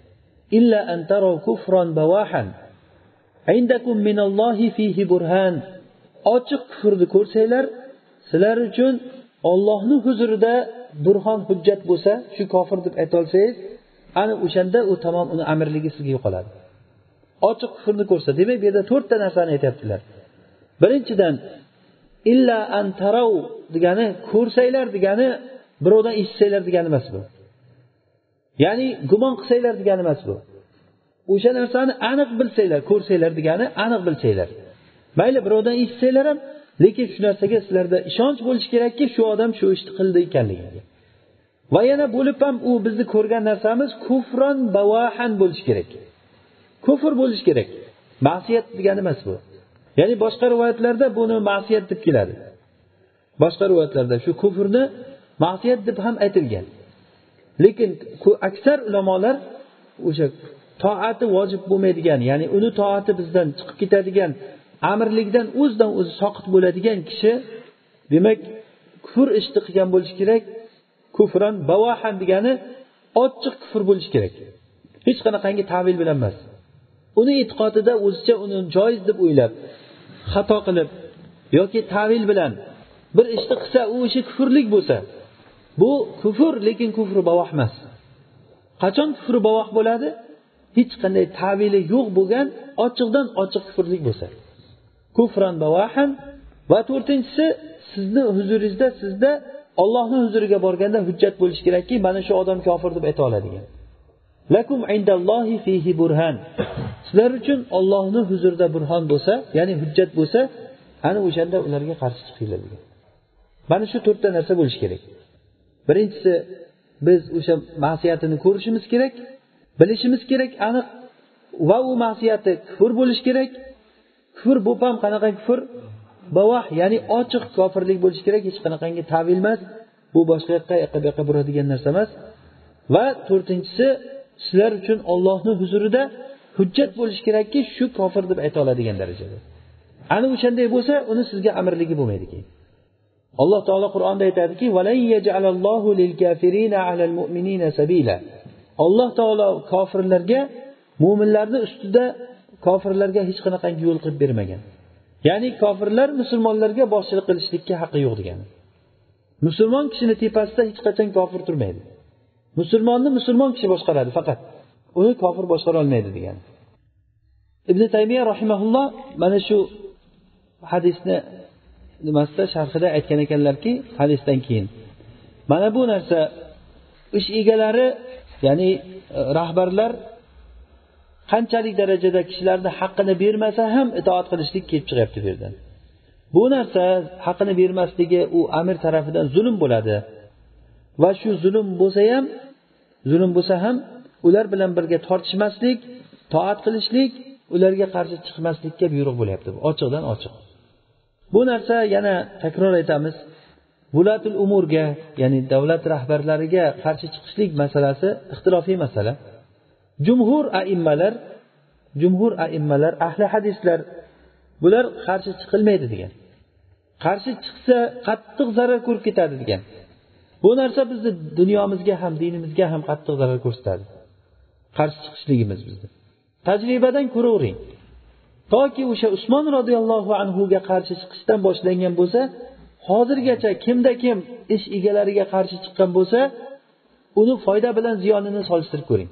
Illa antaro kufron bawahan. Indakum minallohi fihi burhan. Ochiq kufrni ko'rsanglar sizlar uchun ollohni huzurida burhon hujjat bo'lsa shu kofir deb aytolsangiz ana o'shanda u tamom uni amirligi sizga yo'qoladi. Ochiq kufrni ko'rsa demak bu yerda to'rtta narsani aytyaptilar. Birinchidan illa antarov degani ko'rsanglar degani birovdan eshitsanglar degani emas bu. Ya'ni gumon qilsanglar degani emas bu. O'sha narsani aniq bilsanglar ko'rsanglar degani aniq bilsanglar. Mayli birovdan eshitsanglar ham lekin shu narsaga sizlarda ishonch bo'lishi kerakki shu odam shu ishni qildi ekanligiga va yana bo'lib ham u bizni ko'rgan narsamiz kufron bavahan bo'lishi kerak. Kufr bo'lishi kerak. Ma'siyat degani emas bu. Ya'ni boshqa rivoyatlarda buni ma'siyat deb keladi. Boshqa rivoyatlarda shu kufrni ma'siyat deb ham aytilgan. Lekin aksar ulamolar o'sha toati vojib bo'lmaydigan ya'ni uni toati bizdan chiqib ketadigan amirlikdan o'zidan o'zi soqit bo'ladigan kishi demak kufr ishni qilgan bo'lishi kerak kufran bavahan degani ochiq kufr bo'lishi kerak. Hech qanaqangi tavil bilan emas. Uni e'tiqodida o'zicha uni joiz deb o'ylab xato qilib yoki tavil bilan bir ishni qilsa u ishi kufrlik bo'lsa bu kufr lekin kufri bavoh emas. Qachon kufri bavoh bo'ladi? Hech qanday tavili yo'q bo'lgan ochiqdan ochiq kufrlik bo'lsa. Kufran bavahan va to'rtinchisi sizni huzuringizda sizda ollohni huzuriga borganda hujjat bo'lishi kerakki mana shu odam kofir deb ayta oladigan. Lakum indallohi fihi burhan. Sizlar uchun ollohni huzurida burhon bo'lsa ya'ni hujjat bo'lsa ana o'shanda ularga qarshi chiqinglar degan. Mana shu to'rtta narsa bo'lishi kerak. Birinchisi biz o'sha ma'siyatini ko'rishimiz kerak bilishimiz kerak aniq va u ma'siyati kufr bo'lishi kerak. Kufr bo'lib ham qanaqa kufr? Bavah ya'ni ochiq kofirlik bo'lishi kerak hech qanaqangi tavil emas. Bu boshqa yoqqa yoqqa bu yoqqa buradigan narsa emas. Va to'rtinchisi sizlar uchun ollohni huzurida hujjat bo'lishi kerakki shu kofir deb ayta oladigan darajada. Ana o'shanday bo'lsa uni sizga amirligi bo'lmaydi keyin alloh taolo qur'onda aytadiki alloh taolo kofirlarga mo'minlarni ustida kofirlarga hech qanaqangi yo'l qilib bermagan. Ya'ni kofirlar musulmonlarga boshchilik qilishlikka haqqi yo'q degani. Musulmon kishini tepasida hech qachon kofir turmaydi. Musulmonni musulmon kishi boshqaradi faqat. Uni kofir boshqara olmaydi degan. Ibn taymiya rahimaulloh mana shu hadisni nimasida sharhida aytgan ekanlarki hadisdan keyin. Mana bu narsa ish egalari ya'ni e, rahbarlar qanchalik darajada kishilarni haqqini bermasa ham itoat qilishlik kelib chiqyapti bu yerdan. Bu narsa haqqini bermasligi u amir tarafidan zulm bo'ladi. Va shu zulm bo'lsa ham zulm bo'lsa ham ular bilan birga tortishmaslik toat qilishlik ularga qarshi chiqmaslikka buyruq bo'lyapti. Ochiqdan ochiq. Bu narsa yana takror aytamiz. Vulatul umurga ya'ni davlat rahbarlariga qarshi chiqishlik masalasi ixtilofiy masala. Jumhur aimmalar jumhur aimmalar ahli hadislar bular qarshi chiqilmaydi degan. Qarshi chiqsa qattiq zarar ko'rib ketadi degan. Bu narsa bizni dunyomizga ham dinimizga ham qattiq zarar ko'rsatadi. Qarshi chiqishligimiz bizni. Tajribadan ko'ravering. Toki o'sha usmon roziyallohu anhuga qarshi chiqishdan boshlangan bo'lsa hozirgacha kimda kim ish egalariga qarshi chiqqan bo'lsa uni foyda bilan ziyonini solishtirib ko'ring.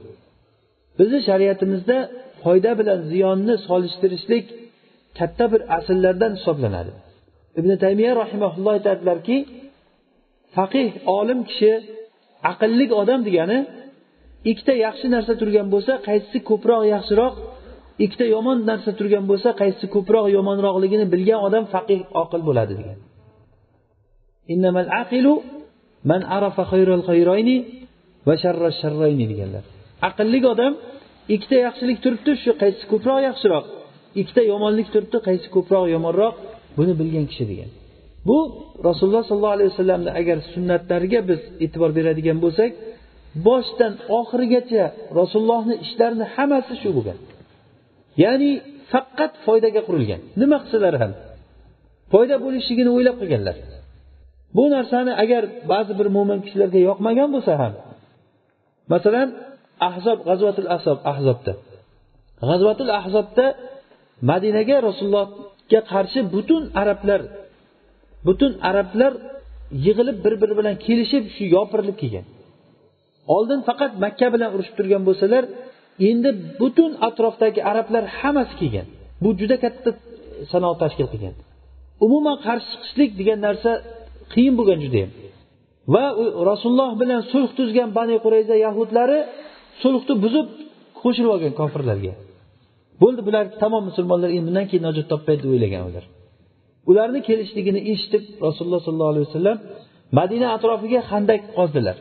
Bizni shariatimizda foyda bilan ziyonni solishtirishlik katta bir asllardan hisoblanadi. Ibn taymiya rahimaulloh aytadilarki faqih olim kishi aqlli odam degani ikkita yaxshi narsa turgan bo'lsa qaysisi ko'proq yaxshiroq ikkita yomon narsa turgan bo'lsa qaysisi ko'proq yomonroqligini bilgan odam faqih oqil bo'ladi degan innamal aqilu man arafa va deganlar. Aqlli odam ikkita yaxshilik turibdi shu qaysi ko'proq yaxshiroq ikkita yomonlik turibdi qaysi ko'proq yomonroq buni bilgan kishi degan bu rasululloh sollallohu alayhi vasallamni agar sunnatlariga biz e'tibor beradigan bo'lsak boshidan oxirigacha rasulullohni ishlarini hammasi shu bo'lgan. Ya'ni faqat foydaga qurilgan. Nima qilsalar ham? Foyda bo'lishligini o'ylab qilganlar. Bu narsani agar ba'zi bir mo'min kishilarga yoqmagan bo'lsa ham masalan ahzob g'azvatul ahzob ahzobda. G'azvatul ahzobda madinaga rasulullohga qarshi butun arablar butun arablar yig'ilib bir biri bilan kelishib shu yopirilib kelgan. Oldin faqat makka bilan urushib turgan bo'lsalar endi butun atrofdagi arablar hammasi kelgan. Bu juda katta sanoat tashkil qilgan. Umuman qarshi chiqishlik degan narsa qiyin bo'lgan judayam va rasululloh bilan sulh tuzgan bani qurayza yahudlari sulhni buzib qo'shilib olgan kofirlarga. Bo'ldi bular tamom musulmonlar endi bundan keyin najot topmaydi deb o'ylagan ular. Ularni kelishligini eshitib rasululloh sollallohu alayhi vasallam madina atrofiga handak qozdilar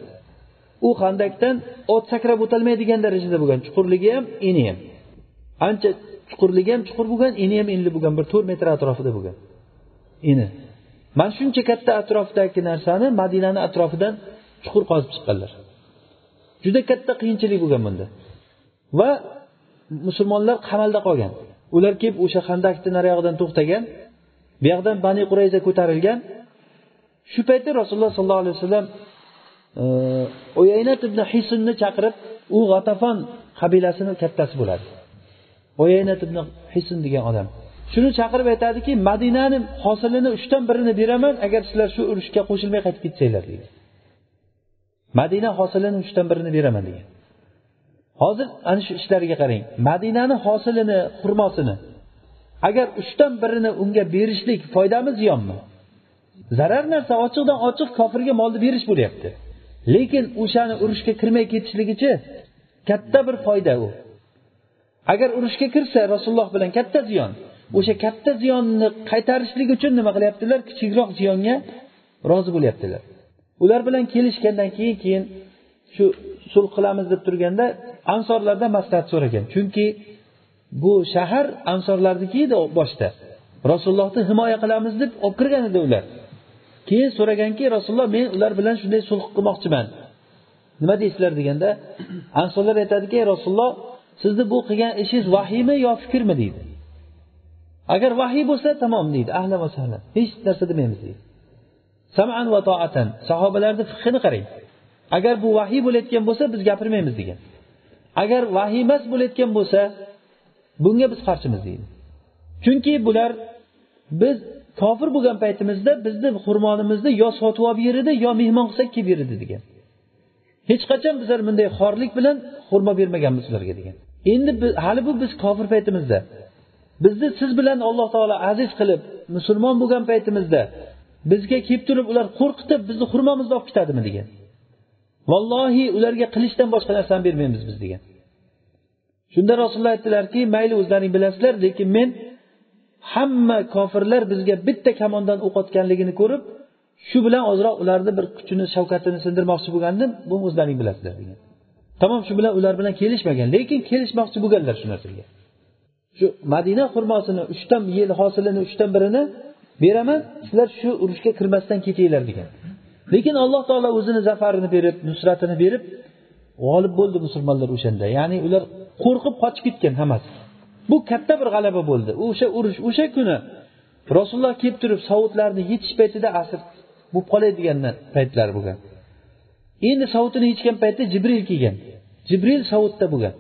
u handakdan ot sakrab o'tolmaydigan darajada bo'lgan chuqurligi ham eni ham. Ancha chuqurligi ham chuqur bo'lgan eni ham enli bo'lgan bir to'rt metr atrofida bo'lgan eni mana shuncha katta atrofdagi narsani madinani atrofidan chuqur qozib chiqqanlar. Juda katta qiyinchilik bo'lgan bunda. Va musulmonlar qamalda qolgan. Ular kelib o'sha handakni nariyog'idan to'xtagan bu yoqdan bani qurayza ko'tarilgan. Shu paytda rasululloh sollallohu alayhi vasallam e, o'yaynat ibn hisnni chaqirib u g'atafon qabilasini kattasi bo'ladi. O'yaynat ibn hisn degan odam. Shuni chaqirib aytadiki madinani hosilini uchdan birini beraman agar sizlar shu urushga qo'shilmay qaytib ketsanglar deydi. Madina hosilini uchdan birini beraman degan hozir ana shu ishlariga qarang. Madinani hosilini xurmosini agar uchdan birini unga berishlik foydami ziyonmi zarar narsa ochiqdan ochiq kofirga molni berish bo'lyapti. Lekin o'shani urushga kirmay ketishligichi katta bir foyda u. Agar urushga kirsa rasululloh bilan katta ziyon. O'sha katta ziyonni qaytarishlik uchun nima qilyaptilar? Kichikroq ziyonga rozi bo'lyaptilar. Ular bilan kelishgandan keyin keyin shu sulh qilamiz deb turganda ansorlardan maslahat so'ragan. Chunki bu shahar ansorlarniki edi boshida rasulullohni himoya qilamiz deb olib kirgan edi ular. Keyin so'raganki rasululloh men ular bilan shunday sulh qilmoqchiman. Nima deysizlar? deganda ansorlar aytadiki rasululloh sizni bu qilgan ishingiz vahiymi yo fikrmi? deydi. Agar vahiy bo'lsa tamom deydi. Ahlan va sahlan hech narsa demaymiz deydi. Saman va toatan sahobalarni fiqhini qarang. Agar bu vahiy bo'layotgan bo'lsa biz gapirmaymiz degan. Agar vahiy emas bo'layotgan bo'lsa bunga biz qarshimiz deydi. Chunki bular biz kofir bo'lgan paytimizda bizni xurmonimizni yo sotib olib yerdi yo mehmon qilsak kelib yer degan. Hech qachon bizlar bunday xorlik bilan xurmo bermaganmiz ularga degan. Endi hali bu biz kofir paytimizda bizni siz bilan alloh taolo aziz qilib musulmon bo'lgan paytimizda bizga kelib turib ular qo'rqitib bizni xurmomizni olib ketadimi degan. Vallohi ularga qilichdan boshqa narsani bermaymiz biz degan. Shunda rasululloh aytdilarki mayli o'zlaring bilasizlar lekin men hamma kofirlar bizga bitta kamondan o'q otganligini ko'rib shu bilan ozroq ularni bir kuchini shavkatini sindirmoqchi bo'lgandim buni o'zlaring bilasizlar degan. Tamom shu bilan ular bilan kelishmagan lekin kelishmoqchi bo'lganlar shu narsaga. Shu madina xurmosini uchdan yil hosilini uchdan birini beraman sizlar shu urushga kirmasdan ketinglar degan. Lekin alloh taolo o'zini zafarini berib nusratini berib g'olib bo'ldi musulmonlar o'shanda. Ya'ni ular qo'rqib qochib ketgan hammasi. Bu katta bir g'alaba bo'ldi. O'sha urush o'sha kuni rasululloh kelib turib sovutlarni yetish paytida asr bo'lib qolay degan paytlar bo'lgan endi sovutini yechgan paytda jibril kelgan. Jibril sovutda bo'lgan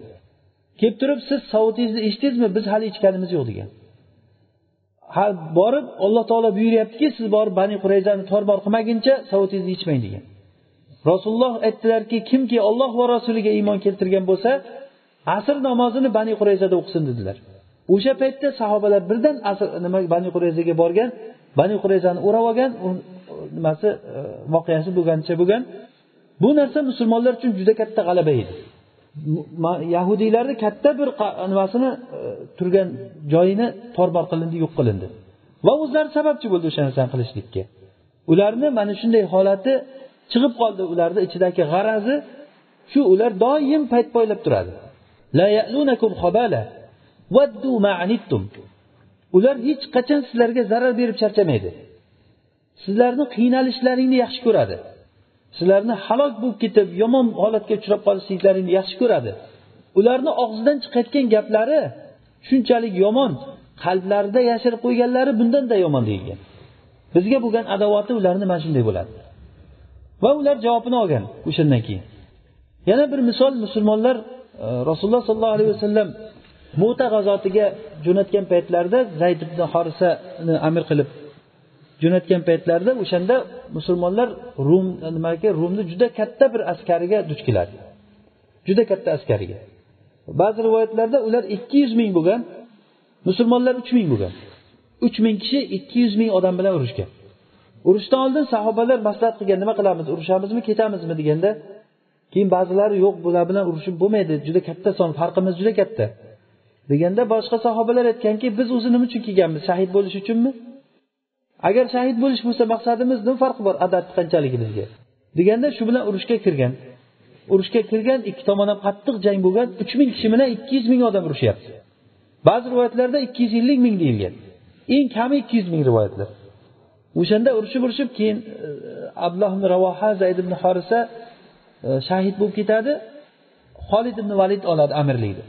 kelib turib siz sovutingizni eshitdingizmi biz hali ichganimiz yo'q degan. Ha borib alloh taolo buyuryaptiki siz borib bani qurayzani torbor qilmaguncha sovutingizni ichmang degan. Rasululloh aytdilarki kimki olloh va rasuliga iymon keltirgan bo'lsa asr namozini bani qurayzada o'qisin dedilar. O'sha paytda sahobalar birdan asr nima bani qurayzaga borgan bani qurayzani o'rab olgan nimasi e, voqeasi bo'lganicha bo'lgan. Bu narsa musulmonlar uchun juda katta g'alaba edi. Yahudiylarni katta bir nimasini e, turgan joyini torbor qilindi yo'q qilindi. Va o'zlari sababchi bo'ldi o'sha narsani qilishlikka. Ularni mana shunday holati chiqib qoldi ularni ichidagi g'arazi. Shu ular doim payt poylab turadi. Ular hech qachon sizlarga zarar berib charchamaydi. Sizlarni qiynalishlaringni yaxshi ko'radi. Sizlarni halok bo'lib ketib yomon holatga uchrab qolishliklaringni yaxshi ko'radi. Ularni og'zidan chiqayotgan gaplari shunchalik yomon qalblarida yashirib qo'yganlari bundanda yomon deyilgan. Bizga bo'lgan adovati ularni mana shunday bo'ladi. Va ular javobini olgan o'shandan keyin. Yana bir misol musulmonlar e, rasululloh sollallohu alayhi vasallam mo'ta g'azotiga jo'natgan paytlarida zayd ibn horisani amir qilib jo'natgan paytlarida o'shanda musulmonlar rum nimaga rumni juda katta bir askariga duch keladi. Juda katta askariga. Ba'zi rivoyatlarda ular ikki yuz ming bo'lgan musulmonlar uch ming bo'lgan. Uch ming kishi ikki yuz ming odam bilan urushgan. Urushdan oldin sahobalar maslahat qilgan nima qilamiz urushamizmi ketamizmi deganda keyin ba'zilari yo'q bular bilan urushib bo'lmaydi juda katta son farqimiz juda katta deganda boshqa sahobalar aytganki biz o'zi nima uchun kelganmiz shahid bo'lish uchunmi? Agar shahid bo'lish bo'lsa maqsadimiz nima farqi bor adad qanchaligimizga? deganda shu bilan urushga kirgan urushga kirgan ikki tomon ham qattiq jang bo'lgan uch ming kishi bilan ikki yuz ming odam urushyapti ba'zi rivoyatlarda ikki yuz ellik ming deyilgan. Eng kami ikki yuz ming rivoyatlar. O'shanda urushib urushib keyin e, abdulloh ibn ravoha zayd ibn horisa e, shahid bo'lib ketadi. Xolid ibn valid oladi amirlikni.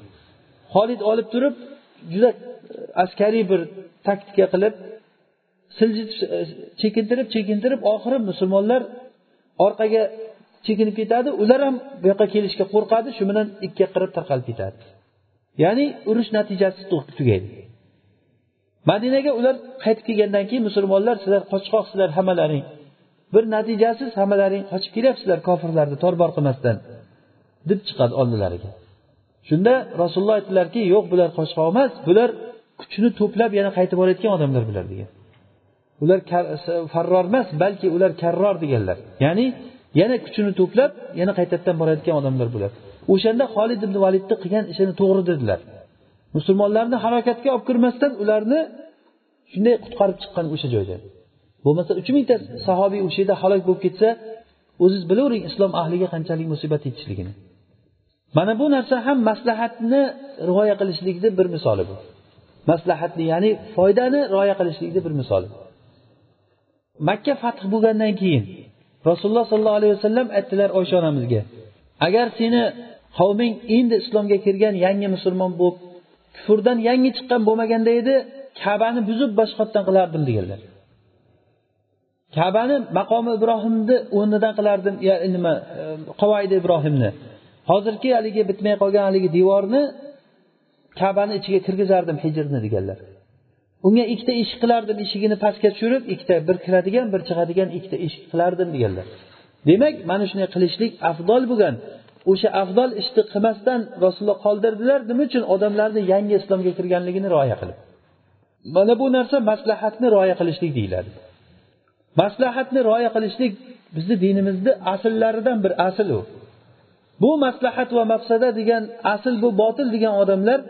Xolid olib turib juda e, askariy bir taktika qilib siljitib chekintirib chekintirib oxiri musulmonlar orqaga chekinib ketadi. Ular ham bu yoqqa kelishga qo'rqadi shu bilan ikkiga qirib tarqalib ketadi. Ya'ni urush natijasi tugaydi. Madinaga ular qaytib kelgandan keyin musulmonlar sizlar qochqoqsizlar hammalaring bir natijasiz hammalaring qochib kelyapsizlar kofirlarni torbor qilmasdan deb chiqadi oldilariga. Shunda rasululloh aytdilarki yo'q bular qochqoq emas bular kuchini to'plab yana qaytib borayotgan odamlar bular degan. Ular farror emas balki ular karror deganlar. Ya'ni yana kuchini to'plab yana qaytadan borayotgan odamlar bular. O'shanda xolid ibn validni qilgan ishini to'g'ri dedilar. Musulmonlarni halokatga olib kirmasdan ularni shunday qutqarib chiqqan o'sha joydan bo'lmasa uch mingta sahobiy o'sha yerda halok bo'lib ketsa o'ziz bilavering islom ahliga qanchalik musibat yetishligini. Mana bu narsa ham maslahatni rioya qilishlikni bir misoli bu. Maslahatni ya'ni foydani rioya qilishlikni bir misoli. Makka fath bo'lgandan keyin rasululloh sollallohu alayhi vasallam aytdilar oysha onamizga agar seni qavming endi islomga kirgan yangi musulmon bo'lib kufrdan yangi chiqqan bo'lmaganda edi kabani buzib boshqatdan qilardim deganlar. Kabani maqomi ibrohimni o'rnidan qilardim e, nima e, qovaydi qavoidi ibrohimni. Hozirgi haligi bitmay qolgan haligi devorni kabani ichiga kirgizardim hijrni deganlar. Unga ikkita eshik qilardim eshigini pastga tushirib ikkita bir kiradigan bir chiqadigan ikkita eshik qilardim deganlar. Demak mana shunday qilishlik afzol bo'lgan. O'sha afzal ishni qilmasdan rasululloh qoldirdilar nima uchun? Odamlarni yangi islomga kirganligini rioya qilib. Mana bu narsa maslahatni rioya qilishlik deyiladi. Maslahatni rioya qilishlik bizni dinimizni asllaridan bir asl u. Bu maslahat va mafsada degan asl bu botil degan odamlar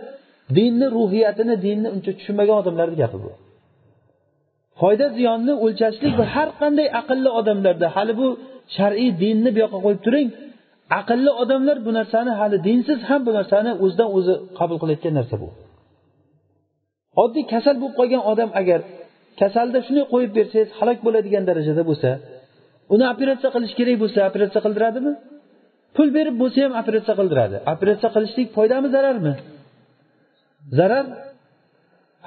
dinni ruhiyatini dinni uncha tushunmagan odamlarni gapi bu. Foyda ziyonni o'lchashlik bu har qanday aqlli odamlarda hali bu shar'iy dinni bu yoqqa qo'yib turing aqlli odamlar bu narsani hali dinsiz ham bu narsani o'zidan o'zi qabul qilayotgan narsa bu. Oddiy kasal bo'lib qolgan odam agar kasalda shunday qo'yib bersangiz halok bo'ladigan darajada bo'lsa uni operatsiya qilish kerak bo'lsa operatsiya qildiradimi? Pul berib bo'lsa ham operatsiya qildiradi. Operatsiya qilishlik foydami zararmi? Zarar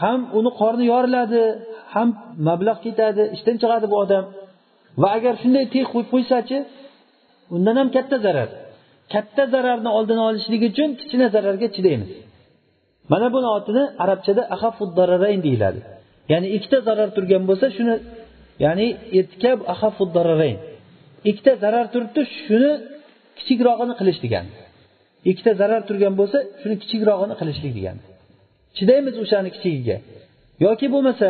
ham uni qorni yoriladi ham mablag' ketadi ishdan chiqadi bu odam. Va agar shunday tek qo'yib qo'ysachi undan ham katta zarar. Katta zararni oldini olishlik uchun kichkina zararga chidaymiz. Mana buni otini arabchada ahafuddararayn deyiladi. Ya'ni ikkita zarar turgan bo'lsa shuni ya'ni irtikab ahafuddararayn ikkita zarar turibdi shuni kichikrog'ini qilish degani ikkita zarar turgan bo'lsa shuni kichikrog'ini qilishlik degani chidaymiz o'shani kichigiga. Yoki bo'lmasa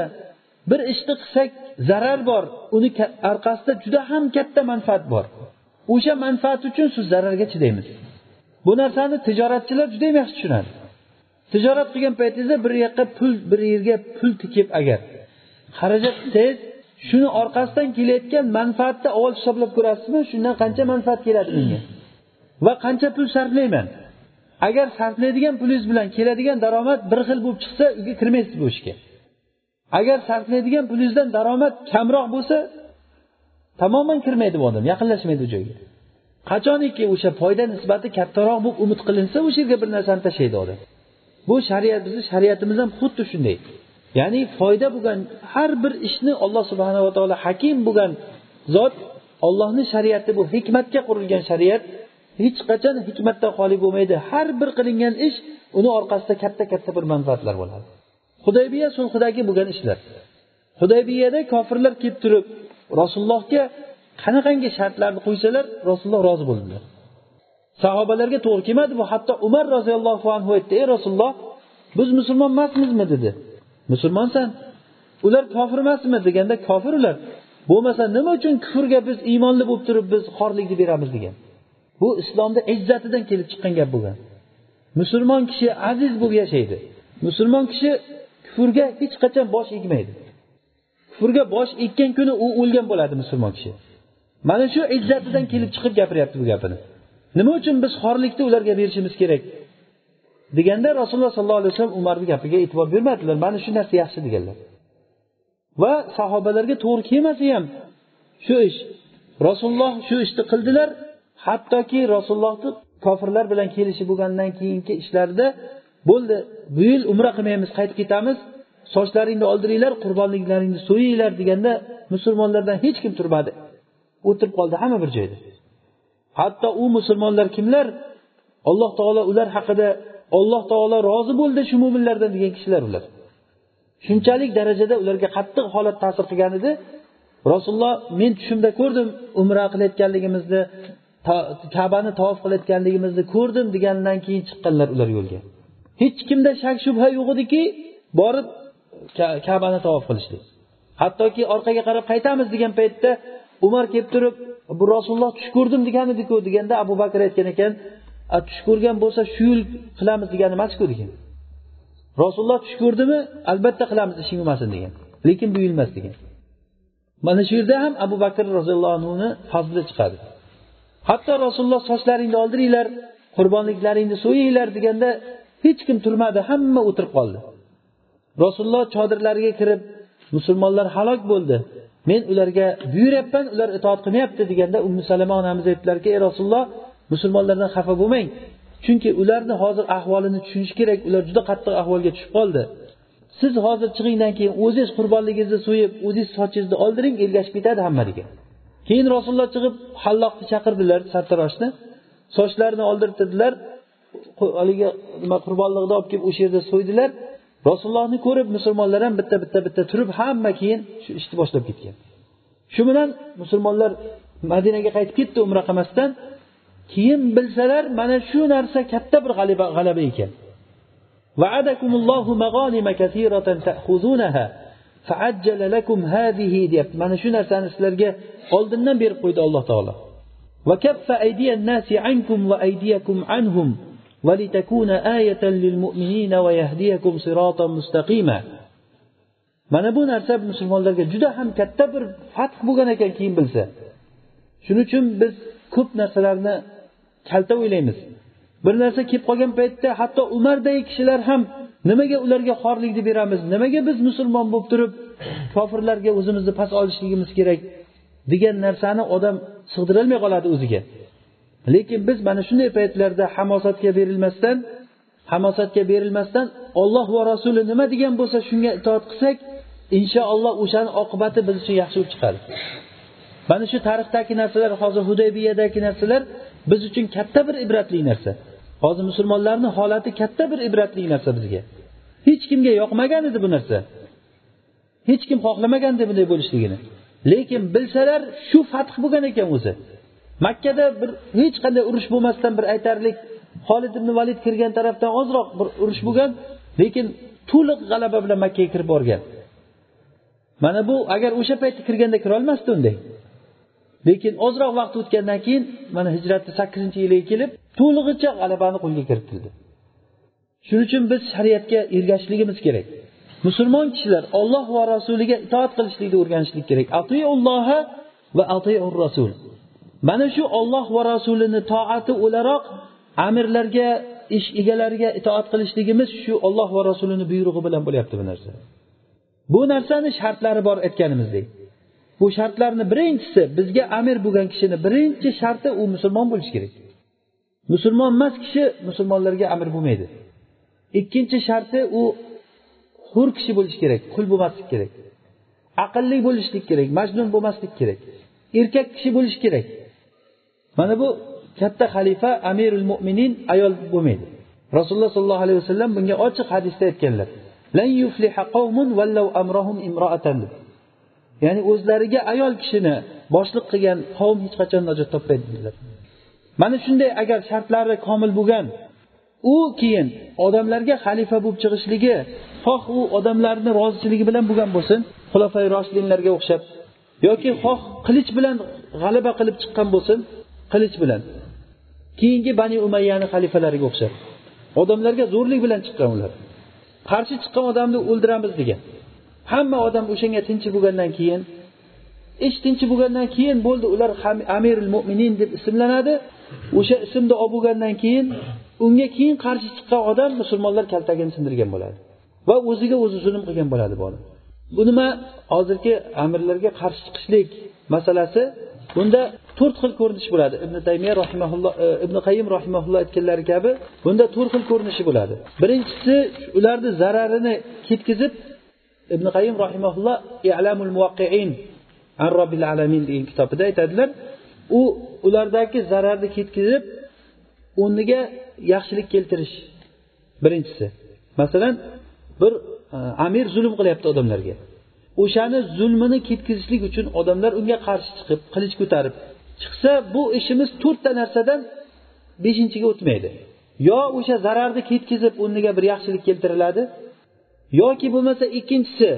bir ishni qilsak zarar bor uni orqasida juda ham katta manfaat bor. O'sha manfaat uchun siz zararga chidaymiz. Bu narsani tijoratchilar juda yam yaxshi tushunadi. Tijorat qilgan paytingizda bir yoqqa pul bir yerga pul tikib agar xarajat qilsangiz shuni orqasidan kelayotgan manfaatni avval hisoblab ko'rasizmi shundan qancha manfaat keladi menga va qancha pul sarflayman? Agar sarflaydigan pulingiz bilan keladigan daromad bir xil bo'lib chiqsa uyga kirmaysiz bu ishga. Agar sarflaydigan pulingizdan daromad kamroq bo'lsa tamoman kirmaydi bu odam yaqinlashmaydi u joyga. Qachoniki o'sha foyda nisbati kattaroq bo'lib umid qilinsa o'sha yerga bir narsani tashlaydi odam. Bu shariat bizni shariatimiz ham xuddi shunday. Ya'ni foyda bo'lgan har bir ishni alloh subhanava taolo hakim bo'lgan zot ollohni shariati bu. Hikmatga qurilgan shariat hech qachon hikmatdan xoli bo'lmaydi. Har bir qilingan ish uni orqasida katta katta bir manfaatlar bo'ladi. Hudaybiya sulhidagi bo'lgan ishlar. Hudaybiyada kofirlar kelib turib rasulullohga qanaqangi shartlarni qo'ysalar rasululloh rozi bo'ldilar sahobalarga to'g'ri kelmadi bu. Hatto umar roziyallohu anhu aytdi ey rasululloh biz musulmon emasmizmi? dedi. Musulmonsan. Ular kofir emasmi? deganda kofir ular. Bo'lmasa nima uchun kufrga biz iymonli bo'lib turib biz xorlikni beramiz? degan. Bu islomda izzatidan kelib chiqqan gap bo'lgan. Musulmon kishi aziz bo'lib yashaydi. Musulmon kishi kufrga hech qachon bosh egmaydi. Kufrga bosh ekkan kuni u o'lgan bo'ladi musulmon kishi. Mana shu izzatidan kelib chiqib gapiryapti bu gapini. Nima uchun biz xorlikni ularga berishimiz kerak? Deganda rasululloh sollallohu alayhi vasallam umarni gapiga e'tibor bermadilar. Mana shu narsa yaxshi deganlar. Va sahobalarga to'g'ri kelmasa ham shu ish rasululloh shu ishni qildilar. Hattoki rasulullohni kofirlar bilan kelishib bo'lgandan keyingi ishlarida bo'ldi. Bu yil umra qilmaymiz qaytib ketamiz. Sochlaringni oldiringlar qurbonliklaringni so'yinglar deganda musulmonlardan hech kim turmadi. O'tirib qoldi hamma bir joyda. Hatto u musulmonlar kimlar? Alloh taolo ular haqida alloh taolo rozi bo'ldi shu mo'minlardan degan kishilar ular. Shunchalik darajada ularga qattiq holat ta'sir qilgan edi. Rasululloh men tushimda ko'rdim umra qilayotganligimizni kabani tavof qilayotganligimizni ko'rdim degandan keyin chiqqanlar ular yo'lga. Hech kimda shak shubha yo'q ediki borib kabani tavof qilishdi. Hattoki orqaga qarab qaytamiz degan paytda umar kelib turib bu rasululloh tush ko'rdim degan ediku deganda abu bakr aytgan ekan tush ko'rgan bo'lsa shu yil qilamiz degani emasku degan. Rasululloh tush ko'rdimi? Albatta qilamiz ishing bo'lmasin degan. Lekin bu yil emas degan. Mana shu yerda ham abu bakr roziyallohu anhuni fazli chiqadi. Hatto rasululloh sochlaringni oldiringlar qurbonliklaringni so'yinglar deganda hech kim turmadi hamma o'tirib qoldi. Rasululloh chodirlariga kirib musulmonlar halok bo'ldi. Men ularga buyuryapman ular itoat qilmayapti deganda ummu salama onamiz aytdilarki ey rasululloh musulmonlardan xafa bo'lmang. Chunki ularni hozir ahvolini tushunish kerak. Ular juda qattiq ahvolga tushib qoldi. Siz hozir chiqingdan keyin o'zingiz qurbonligingizni so'yib o'zingiz sochingizni oldiring ergashib ketadi hamma degan keyin rasululloh chiqib halloqni chaqirdilar sartaroshni. Sochlarini oldirtirdilar. Haligi nima qurbonliqni olib kelib o'sha yerda so'ydilar. Rasulullohni ko'rib musulmonlar ham bitta bitta bitta turib hamma keyin shu ishni boshlab ketgan. Shu bilan musulmonlar madinaga qaytib ketdi umra qilmasdan. Keyin bilsalar mana shu narsa katta bir g'alaba g'alaba ekan. Deyapti. Mana shu narsani sizlarga oldindan berib qo'ydi alloh taolo. Mana bu narsa musulmonlarga juda ham katta bir fath bo'lgan ekan keyin bilsa. Shuning uchun biz ko'p narsalarni kalta o'ylaymiz. Bir narsa kelib qolgan paytda hatto umardagi kishilar ham nimaga ularga xorlikni beramiz nimaga biz musulmon bo'lib turib kofirlarga o'zimizni past olishligimiz kerak degan narsani odam sig'dirolmay qoladi o'ziga. Lekin biz mana shunday paytlarda hamosatga berilmasdan hamosatga berilmasdan olloh va rasuli nima degan bo'lsa shunga itoat qilsak inshaalloh o'shani oqibati biz uchun yaxshi bo'lib chiqadi. Mana shu tarixdagi narsalar hozir hudaybiyadagi narsalar biz uchun katta bir ibratli narsa. Hozir musulmonlarni holati katta bir ibratli narsa bizga. Hech kimga yoqmagan edi bu narsa. Hech kim xohlamagan edi bunday bo'lishligini. Lekin bilsalar shu fath bo'lgan ekan o'zi. Makkada bir hech qanday urush bo'lmasdan bir aytarlik. Holid ibn valid kirgan tarafdan ozroq bir urush bo'lgan lekin to'liq g'alaba bilan makkaga kirib borgan. Mana bu agar o'sha paytda kirganda kirolmasdi unday. Lekin ozroq vaqt o'tgandan keyin mana hijratni sakkizinchi yiliga kelib to'lig'icha g'alabani qo'lga kiritildi. Shuning uchun biz shariatga ergashishligimiz kerak. Musulmon kishilar olloh va rasuliga itoat qilishlikni o'rganishlik kerak. Atiulloha va atiur rasul mana shu olloh va rasulini toati o'laroq amirlarga ish egalariga itoat qilishligimiz shu olloh va rasulini buyrug'i bilan bo'lyapti bu narsa. Bu narsani shartlari bor aytganimizdek. Bu shartlarni birinchisi bizga amir bo'lgan kishini birinchi sharti u musulmon bo'lishi kerak. Musulmon emas kishi musulmonlarga amir bo'lmaydi. Ikkinchi sharti u hur kishi bo'lishi kerak qul bo'lmaslik kerak. Aqlli bo'lishlik kerak majnun bo'lmaslik kerak. Erkak kishi bo'lishi kerak. Mana bu katta xalifa amirul mo'minin ayol bo'lmaydi. Rasululloh sollallohu alayhi vasallam bunga ochiq hadisda aytganlar. Ya'ni o'zlariga ayol kishini boshliq qilgan qavm hech qachon najot topmaydi dedilar mana shunday agar shartlari komil bo'lgan u keyin odamlarga xalifa bo'lib chiqishligi xoh u odamlarni roziligi bilan bo'lgan bo'lsin xulofai roshidinlarga o'xshab yoki xoh qilich bilan g'alaba qilib chiqqan bo'lsin qilich bilan. Keyingi bani umayyani xalifalariga o'xshab odamlarga zo'rlik bilan chiqqan ular. Qarshi chiqqan odamni o'ldiramiz degan. Hamma odam o'shanga tinchi bo'lgandan keyin ish tinchi bo'lgandan keyin bo'ldi ular amirul mo'minin deb ismlanadi. O'sha ismni olib bo'lgandan keyin unga keyin qarshi chiqqan odam musulmonlar kaltagini sindirgan bo'ladi va o'ziga o'zi zulm qilgan bo'ladi bu odam. Bu nima? Hozirgi amirlarga qarshi chiqishlik masalasi. Bunda to'rt xil ko'rinish bo'ladi. Ibn taymiya rahimaulloh e, ibn qayim rahimaulloh aytganlari kabi bunda to'rt xil ko'rinishi bo'ladi. Birinchisi ularni zararini ketkazib ibn qayim rahimaulloh i'lamul muwaqqiin an robbil alamin degan kitobida aytadilar. U ulardagi zararni ketkazib o'rniga yaxshilik keltirish birinchisi. Masalan bir e, amir zulm qilyapti odamlarga. O'shani zulmini ketkazishlik uchun odamlar unga qarshi chiqib qilich ko'tarib chiqsa bu ishimiz to'rtta narsadan beshinchiga o'tmaydi. Yo o'sha zararni ketkazib o'rniga bir yaxshilik keltiriladi yoki bo'lmasa ikkinchisi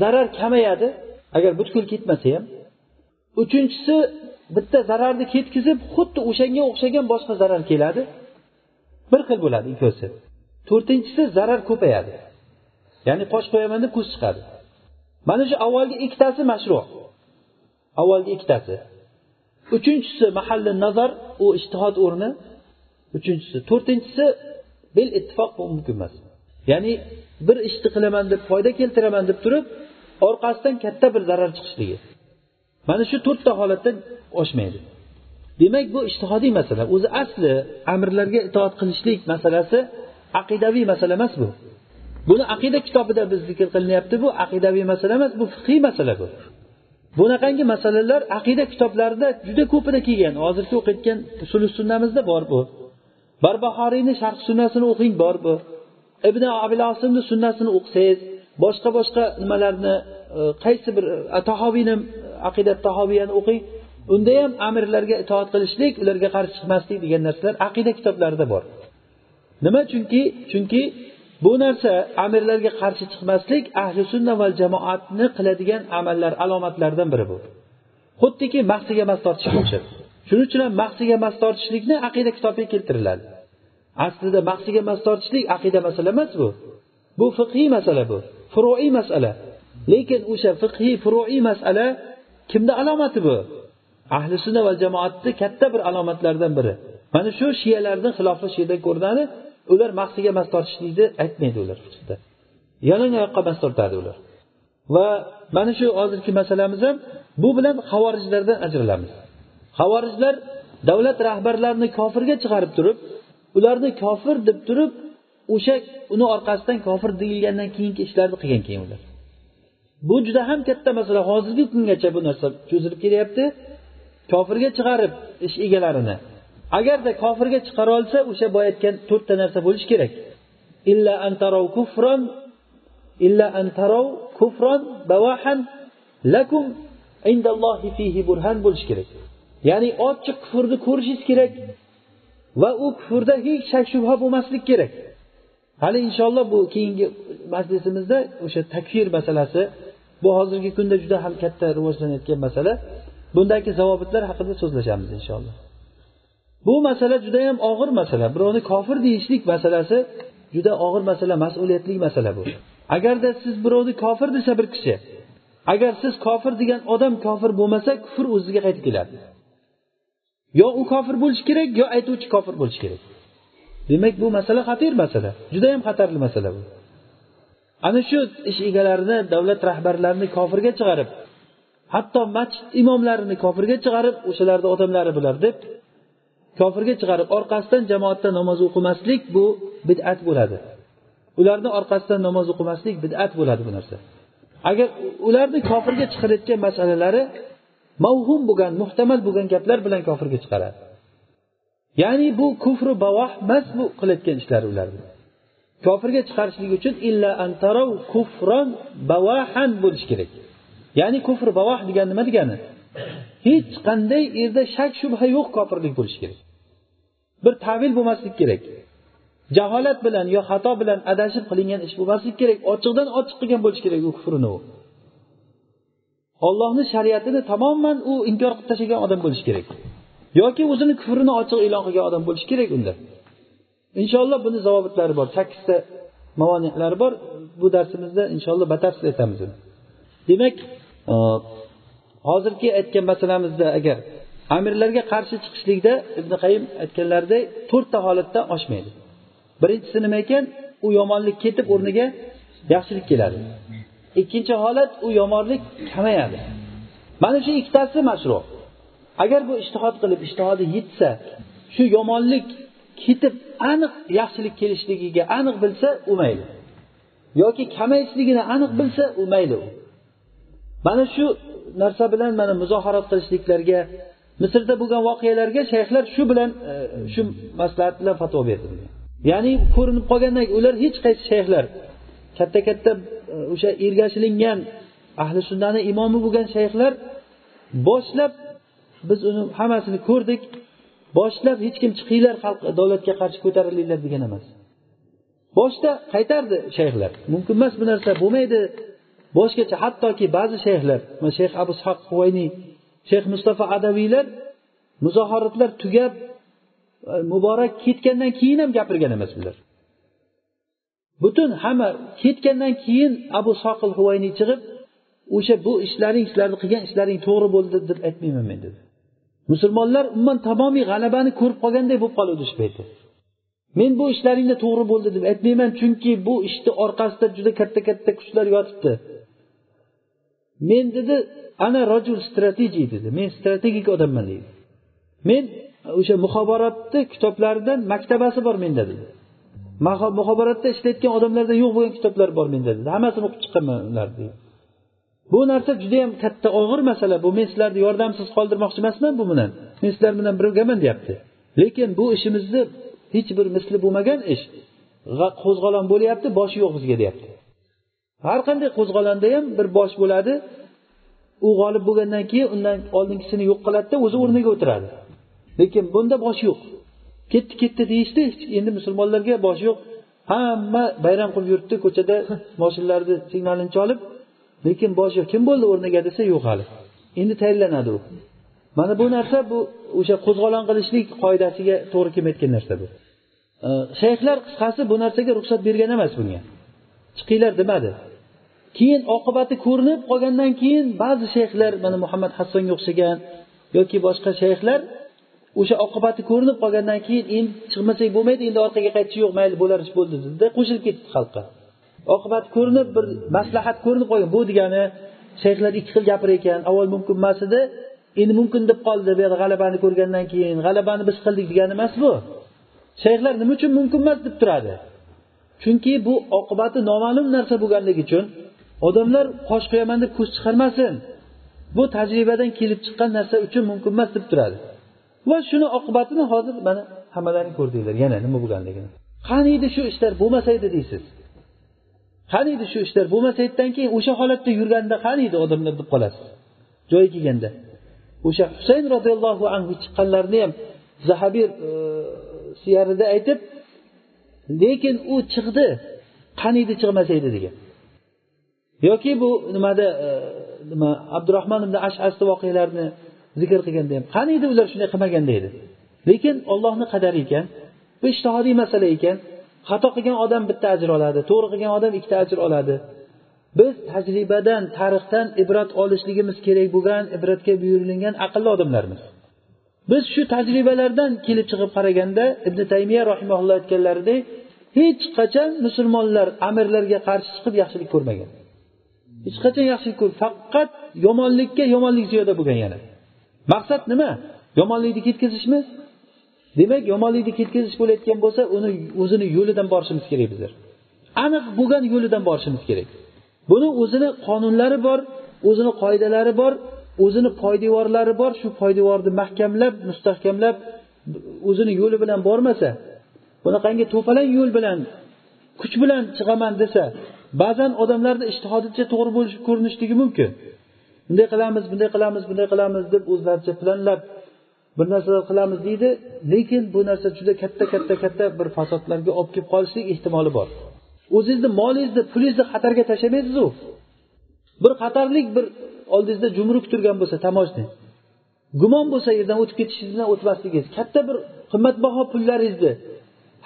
zarar kamayadi agar butkul ketmasa ham. Uchinchisi bitta zararni ketkazib xuddi o'shanga o'xshagan boshqa zarar keladi bir xil bo'ladi ikkovsi. To'rtinchisi zarar ko'payadi. Ya'ni qosh qo'yaman deb ko'z chiqadi. Mana shu avvalgi ikkitasi mashru. Avvalgi ikkitasi. Uchinchisi mahalli nazar u ishtihod o'rni. Uchinchisi. To'rtinchisi bil ittifoq bu mumkin emas. Ya'ni bir ishni qilaman deb foyda keltiraman deb turib orqasidan katta bir zarar chiqishligi. Mana shu to'rtta holatdan oshmaydi. Demak bu ishtihodiy masala. O'zi asli amirlarga itoat qilishlik masalasi aqidaviy masala emas bu. Buni aqida kitobida biz zikr qilinyapti. Bu aqidaviy masala emas bu fiqiy masala bu. Bunaqangi masalalar aqida kitoblarida juda ko'pida kelgan hozirgi o'qiyotgan usuli sunnamizda bor bu. Barbahoriyni sharh sunnasini o'qing bor bu. Ibn abilosimni sunnasini o'qisangiz boshqa boshqa nimalarni e, qaysi bir e, tahoviyni e, aqidat tahoviyani o'qing unda ham amirlarga itoat qilishlik ularga qarshi chiqmaslik degan narsalar aqida kitoblarida bor. Nima? Chunki chunki bu narsa amirlarga qarshi chiqmaslik ahli sunna va jamoatni qiladigan amallar alomatlaridan biri bu. Xuddiki mahsiga mas tortishga o'xshab shuning uchun ham mahsiga mas tortishlikni aqida kitobiga keltiriladi. Aslida mahsiga mas tortishlik aqida masala emas bu. Bu fiqhiy masala bu furuiy masala. Lekin o'sha fiqhiy furuiy masala kimni alomati bu? Ahli sunna va jamoatni katta bir alomatlaridan biri. Mana shu shiyalarni xilofi shu yerdan ko'rinadi ular mahsiga mas tortishlikni aytmaydi ular yalang oyoqqa mas tortadi ular. Va mana shu hozirgi masalamiz ham bu bilan havorijlardan ajralamiz. Havorijlar davlat rahbarlarini kofirga chiqarib turib ularni kofir deb turib o'sha uni orqasidan kofir deyilgandan keyingi ishlarni qilgan keyin ular. Bu juda ham katta masala. Hozirgi kungacha bu narsa cho'zilib kelyapti kofirga chiqarib ish egalarini agarda kofirga chiqara olsa o'sha boya aytgan to'rtta narsa bo'lishi kerak. Illa antarov kufron illa antarov kufron bavahan lakum indallohi fihi burhan bo'lishi kerak. Ya'ni ochiq kufrni ko'rishingiz kerak va u kufrda hech shak shubha bo'lmaslik kerak. Hali inshaalloh bu keyingi majlisimizda o'sha takfir masalasi bu hozirgi kunda juda ham katta rivojlanayotgan masala. Bundagi zavobitlar haqida so'zlashamiz inshaalloh. Bu masala judayam og'ir masala. Birovni kofir deyishlik masalasi juda og'ir masala mas'uliyatli masala bu. Agarda siz birovni kofir desa bir kishi agar siz kofir degan odam kofir bo'lmasa kufr o'ziga qaytib keladi. Yo u kofir bo'lishi kerak yo aytuvchi kofir bo'lishi kerak. Demak bu masala xatir masala. Judayam xatarli masala bu. Ana shu ish egalarini davlat rahbarlarini kofirga chiqarib hatto masjid imomlarini kofirga chiqarib o'shalarni odamlari bular deb kofirga chiqarib orqasidan jamoatda namoz o'qimaslik bu bid'at bo'ladi. Ularni orqasidan namoz o'qimaslik bid'at bo'ladi bu narsa. Agar ularni kofirga chiqarayotgan masalalari mavhum bo'lgan muhtamal bo'lgan gaplar bilan kofirga chiqaradi. Ya'ni bu kufru bavoh emas bu qilayotgan ishlari ularni. Kofirga chiqarishlik uchun illa antarov kufron bavahan bo'lishi kerak. Ya'ni kufr bavoh degani nima degani? Hech qanday yerda shak shubha yo'q kofirlik bo'lishi kerak. Bir tavil bo'lmaslik kerak. Jaholat bilan yo xato bilan adashib qilingan ish bo'lmaslik kerak. Ochiqdan ochiq qilgan bo'lishi kerak u kufrini u. Ollohni shariatini tamoman u inkor qilib tashlagan odam bo'lishi kerak. Yoki o'zini kufrini ochiq e'lon qilgan odam bo'lishi kerak unda. Inshaalloh buni zavobitlari bor. Sakkizta mavonihlari bor. Bu darsimizda inshaalloh batafsil aytamiz demak hozirgi aytgan masalamizda agar amirlarga qarshi chiqishlikda ibn qayim aytganlaridek to'rtta holatda oshmaydi. Birinchisi nima ekan? U yomonlik ketib o'rniga yaxshilik keladi. Ikkinchi holat u yomonlik kamayadi. Mana shu ikkitasi mashru. Agar bu ishtihod qilib ishtihodi yetsa shu yomonlik ketib aniq yaxshilik kelishligiga aniq bilsa u mayli. Yoki kamayishligini aniq bilsa u mayli. u mana shu narsa bilan mana muzoharat qilishliklarga misrda bo'lgan voqealarga shayxlar shu bilan e, shu maslahat bilan fatvo berdi ya'ni ko'rinib qolgandan ular hech qaysi shayxlar katta katta e, o'sha ergashilingan ahli sunnani imomi bo'lgan shayxlar boshlab biz uni hammasini ko'rdik boshlab hech kim chiqinglar xalq davlatga qarshi ko'tarilinglar degan emas. Boshda qaytardi shayxlar. Mumkin emas bu narsa bo'lmaydi boshgacha hattoki ba'zi shayxlar shayx abu ishoq huvayniy shayx mustafa adaviylar muzohoratlar tugab e, muborak ketgandan keyin ham gapirgan emas bular. Butun hamma ketgandan keyin abu soqil huvayniy chiqib o'sha bu ishlaring sizlarni qilgan ishlaring to'g'ri bo'ldi deb aytmayman men dedi. Musulmonlar umuman tamomiy g'alabani ko'rib qolganday bo'lib qoluvdi shu paytda. Men bu ishlaringda to'g'ri bo'ldi deb aytmayman chunki bu ishni orqasida juda katta katta kuchlar yotibdi. Men dedi ana rajul strategiy dedi. Men strategik odamman deydi. Men o'sha muxobaratni kitoblaridan maktabasi bor menda dedi. Muxobaratda ishlayotgan odamlarda yo'q bo'lgan kitoblar bor menda dedi. Hammasini o'qib chiqqanman ularni deydi. Bu narsa judayam katta og'ir masala. Bu men sizlarni yordamsiz qoldirmoqchi emasman bu bilan. Men sizlar bilan birgaman deyapti. Lekin bu ishimizni hech bir misli bo'lmagan ish. Qo'zg'olon bo'lyapti boshi yo'q bizga deyapti. Har qanday qo'zg'olonda ham bir bosh bo'ladi u g'olib bo'lgandan keyin undan oldingisini yo'q qiladida o'zi o'rniga o'tiradi. Lekin bunda bosh yo'q. Ketdi ketdi deyishdi endi musulmonlarga bosh yo'q. Hamma bayram qilib yuribdi ko'chada moshinalarni signalini cholib. Lekin bosh yo'q. Kim bo'ldi o'rniga desa yo'q hali. Endi tayinlanadi u. Mana bu narsa bu o'sha qo'zg'olon qilishlik qoidasiga to'g'ri kelmayotgan narsa bu. Shayxlar qisqasi bu narsaga ruxsat bergan emas bunga. Chiqinglar demadi keyin oqibati ko'rinib qolgandan keyin ba'zi shayxlar mana muhammad hassonga o'xshagan yoki boshqa shayxlar o'sha oqibati ko'rinib qolgandan keyin endi chiqmasak bo'lmaydi endi orqaga qaytish yo'q mayli bo'lar ish bo'ldi dedida qo'shilib ketdi xalqqa. Oqibati ko'rinib bir maslahat ko'rinib qolgan bu degani shayxlar ikki xil gapirar ekan avval mumkin emas edi endi mumkin deb qoldi bu yerda g'alabani ko'rgandan keyin g'alabani biz qildik degani emas bu. Shayxlar nima uchun mumkin emas deb turadi? Chunki bu oqibati noma'lum narsa bo'lganligi uchun odamlar qosh qo'yaman deb ko'z chiqarmasin. Bu tajribadan kelib chiqqan narsa uchun mumkin emas deb turadi. Va shuni oqibatini hozir mana hammalaring ko'rdinglar yana nima bo'lganligini. Qani edi shu ishlar bo'lmasa edi deysiz? Qani edi shu ishlar bo'lmasa edidan keyin o'sha holatda yurganda qani edi odamlar deb qolasiz? Joyi kelganda. O'sha husayn roziyallohu anhu chiqqanlarini ham zahabiy e, siyarida aytib lekin u chiqdi qani edi chiqmasa edi degan. Yoki bu nimada e, nima abdurahmon ibn ashasni voqealarini zikr qilganda ham qani edi ular shunday qilmaganda edi? Lekin ollohni qadari ekan bu ishtihodiy masala ekan. Xato qilgan odam bitta ajr oladi to'g'ri qilgan odam ikkita ajr oladi. Biz tajribadan tarixdan ibrat olishligimiz kerak bo'lgan ibratga buyurilgan aqlli odamlarmiz. Biz shu tajribalardan kelib chiqib qaraganda ibn taymiya rahimaulloh aytganlaridek hech qachon musulmonlar amirlarga qarshi chiqib yaxshilik ko'rmagan. Hech qachon yaxshilik ko'r faqat yomonlikka yomonlik ziyoda bo'lgan yana. Maqsad nima? Yomonlikni ketkazishmi? Demak yomonlikni ketkazish bo'layotgan bo'lsa uni o'zini yo'lidan borishimiz kerak bizlar. Aniq bo'lgan yo'lidan borishimiz kerak. Buni o'zini qonunlari bor o'zini qoidalari bor o'zini poydevorlari bor. Shu poydevorni mahkamlab mustahkamlab o'zini yo'li bilan bormasa bunaqangi to'palang yo'l bilan kuch bilan chiqaman desa ba'zan odamlarni ishtihodicha to'g'ri bo'lishi ko'rinishligi mumkin. Bunday qilamiz bunday qilamiz bunday qilamiz deb o'zlaricha planlab bir narsalar qilamiz deydi lekin bu narsa juda katta katta katta bir fasodlarga olib kelib qolishlik ehtimoli bor. O'zingizni molingizni pulingizni xatarga tashlamaysizu. Bir xatarlik bir oldingizda jumruk turgan bo'lsa tamoshni gumon bo'lsa yerdan o'tib ketishingizdan o'tmasligingiz. Katta bir qimmatbaho pullaringizni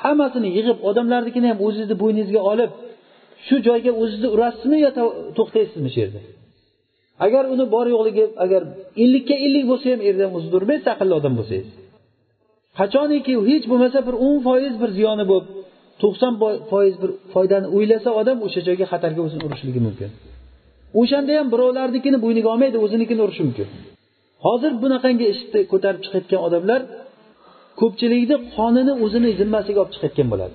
hammasini yig'ib odamlarnikini ham o'zingizni bo'yningizga olib shu joyga o'zizni urasizmi yo to'xtaysizmi shu yerda? Agar uni bor yo'qligi agar ellikka ellik bo'lsa ham erdan o'zingizni urmaysiz aqlli odam bo'lsangiz. Qachoniki hech bo'lmasa bir o'n foiz bir ziyoni bo'lib to'qson foiz bir foydani o'ylasa odam o'sha joyga xatarga o'zini urishligi mumkin. O'shanda ham birovlarnikini bo'yniga olmaydi o'zinikini urishi mumkin. Hozir bunaqangi ishni ko'tarib chiqayotgan odamlar ko'pchilikni qonini o'zini zimmasiga olib chiqayotgan bo'ladi.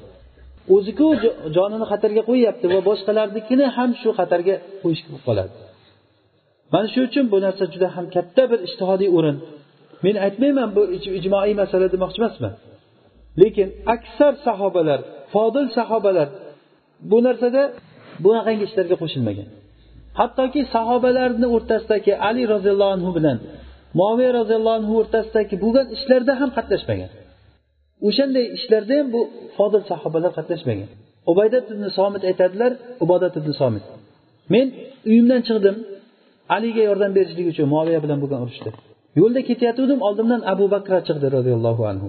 O'ziku jonini xatarga qo'yyapti va boshqalarnikini ham shu xatarga qo'yish bo'lib qoladi. Mana shu uchun bu narsa juda ham katta bir ishtihodiy o'rin. Men aytmayman bu ijmoiy masala demoqchi emasman. Lekin aksar sahobalar fodil sahobalar bu narsada bunaqangi ishlarga qo'shilmagan. Hattoki sahobalarni o'rtasidagi ali roziyallohu anhu bilan moviya roziyallohu anhu o'rtasidagi bo'lgan ishlarda ham qatnashmagan. O'shanday ishlarda ham bu fodil sahobalar qatnashmagan. Ubaydat ibn somit aytadilar ubodat ibn somit men uyimdan chiqdim aliga yordam berishlik uchun moviya bilan bo'lgan urushda yo'lda ketayotgandim oldimdan abu bakra chiqdi roziyallohu anhu.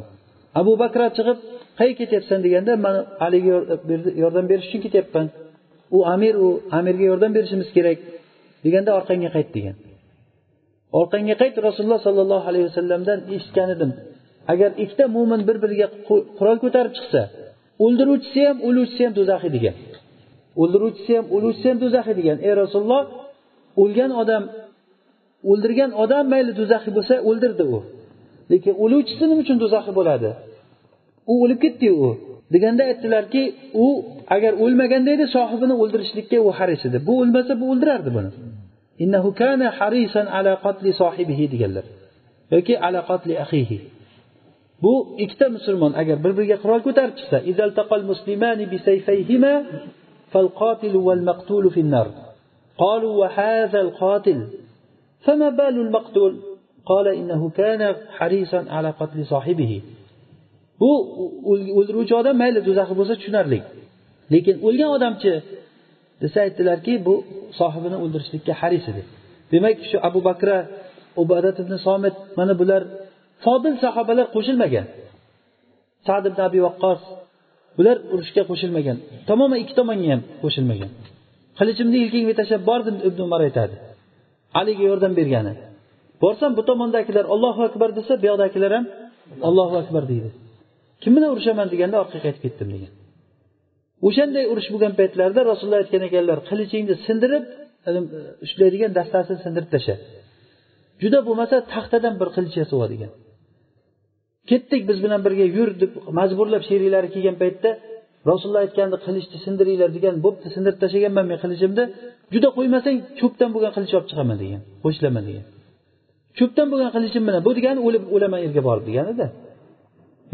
Abu bakra chiqib qayerga ketyapsan? deganda man aliga yordam berish uchun ketyapman. U amir u amirga yordam berishimiz kerak deganda orqangga qayt degan. Orqangga qayt rasululloh sollallohu alayhi vasallamdan eshitgan edim. Agar ikkita mo'min bir biriga qurol ko'tarib chiqsa o'ldiruvchisi ham o'luvchisi ham do'zaxiy degan. O'ldiruvchisi ham o'luvchisi ham do'zaxiy degan. Ey rasululloh o'lgan odam o'ldirgan odam mayli do'zaxiy bo'lsa o'ldirdi u. Lekin o'luvchisi nima uchun do'zaxiy bo'ladi? U o'lib ketdiyu u. Deganda aytdilarki u agar o'lmaganda edi sohibini o'ldirishlikka u haris edi. Bu o'lmasa bu o'ldirardi buni. Innahu kana harisan ala qatli sohibihi deganlar. Yoki ala qatli axihi bu ikkita musulmon agar bir biriga qurol ko'tarib chiqsa فالقاتل والمقتول في النار قالوا وهذا القاتل فما بال المقتول قال إنه كان حريصا على قتل صاحبه bu o'ldiruvchi odam mayli do'zaxi bo'lsa tushunarli lekin o'lgan odamchi desa aytdilarki bu sohibini o'ldirishlikka haris edi demak shu abu bakra ubadat ibn somit mana bular fodil sahobalar qo'shilmagan. Sad ibn abi vaqqos bular urushga qo'shilmagan. Tamoman ikki tomonga ham qo'shilmagan. Qilichimni yelkangga tashlab bordim ibn umar aytadi. Aliga yordam bergani. Borsam bu tomondagilar ollohu akbar desa bu yoqdagilar ham ollohu akbar deydi. Kim bilan urushaman deganda orqaga qaytib ketdim degan. O'shanday urush bo'lgan paytlarida rasululloh aytgan ekanlar qilichingni sindirib ushlaydigan dastasini sindirib tashla juda bo'lmasa taxtadan bir qilich yasab ol degan. Ketdik biz bilan birga yur deb majburlab sheriklari kelgan paytda rasululloh aytgandi qilichni sindiringlar degan bo'pti sindirib tashlaganman men qilichimni. Juda qo'ymasang cho'pdan bo'lgan qilich olib chiqaman degan qo'shilaman degan. Cho'pdan bo'lgan qilichim bilan bu degani o'lib o'laman yerga borib deganida.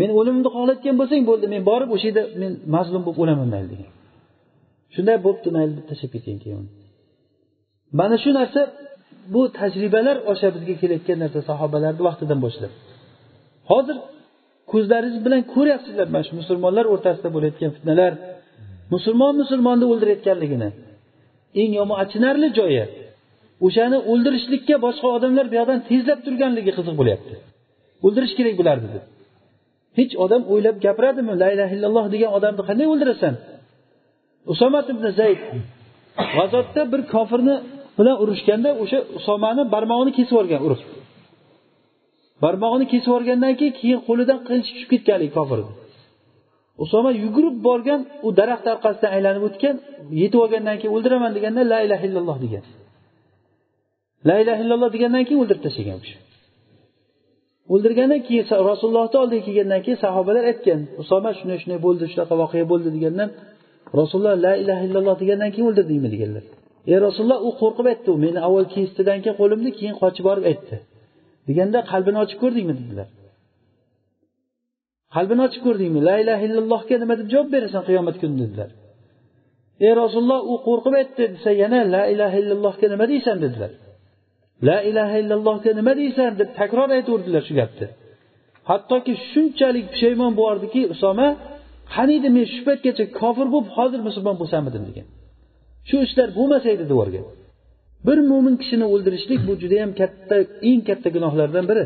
Men o'limimni xohlayotgan bo'lsang bo'ldi men borib o'sha yerda men mazlum bo'lib o'laman mayli degan. Shunday bo'pti mayli deb tashlab ketgan keyin. Mana shu narsa bu tajribalar o'sha bizga kelayotgan narsa sahobalarni vaqtidan boshlab. Hozir ko'zlaringiz bilan ko'ryapsizlar mana shu musulmonlar o'rtasida bo'layotgan fitnalar. Musulmon musulmonni o'ldirayotganligini. Eng yomon achinarli joyi o'shani o'ldirishlikka boshqa odamlar bu yoqdan tezlab turganligi qiziq bo'lyapti. O'ldirish kerak bularni deb. Hech odam o'ylab gapiradimi la ilaha illalloh degan odamni qanday o'ldirasan? Usomat ibn zayd g'azotda bir kofirni bilan urushganda o'sha usomani barmog'ini kesib yuborgan urib barmog'ini kesib yuborgandan keyin keyin qo'lidan qilich tushib ketgan haligi kofirni usoma yugurib borgan u daraxt orqasidan aylanib o'tgan yetib olgandan keyin o'ldiraman deganda la ilaha illalloh degan. La ilaha illalloh degandan keyin o'ldirib tashlagan u kishi. O'ldirgandan keyin rasulullohni oldiga kelgandan keyin sahobalar aytgan usoma shunday shunday bo'ldi shunaqa voqea bo'ldi degandan rasululloh la ilaha illalloh degandan keyin o'ldirdingmi? deganlar. Ey rasululloh u qo'rqib aytdi u meni avval kesdidan keyin qo'limni keyin qochib borib aytdi. Deganda qalbini ochib ko'rdingmi dedilar. Qalbini ochib ko'rdingmi? La ilaha illallohga nima deb javob berasan qiyomat kuni dedilar. Ey rasululloh u qo'rqib aytdi desa yana la ilaha illallohga nima deysan dedilar. La ilaha illallohga nima deysan deb takror aytaverdilar shu gapni. Hattoki shunchalik pushaymon bo'lardiki usoma qaniydi men shu paytgacha kofir bo'lib hozir musulmon bo'lsamidim degan. Shu ishlar bo'lmasa edi devorgan bir mo'min kishini o'ldirishlik bu judayam katta eng katta gunohlardan biri.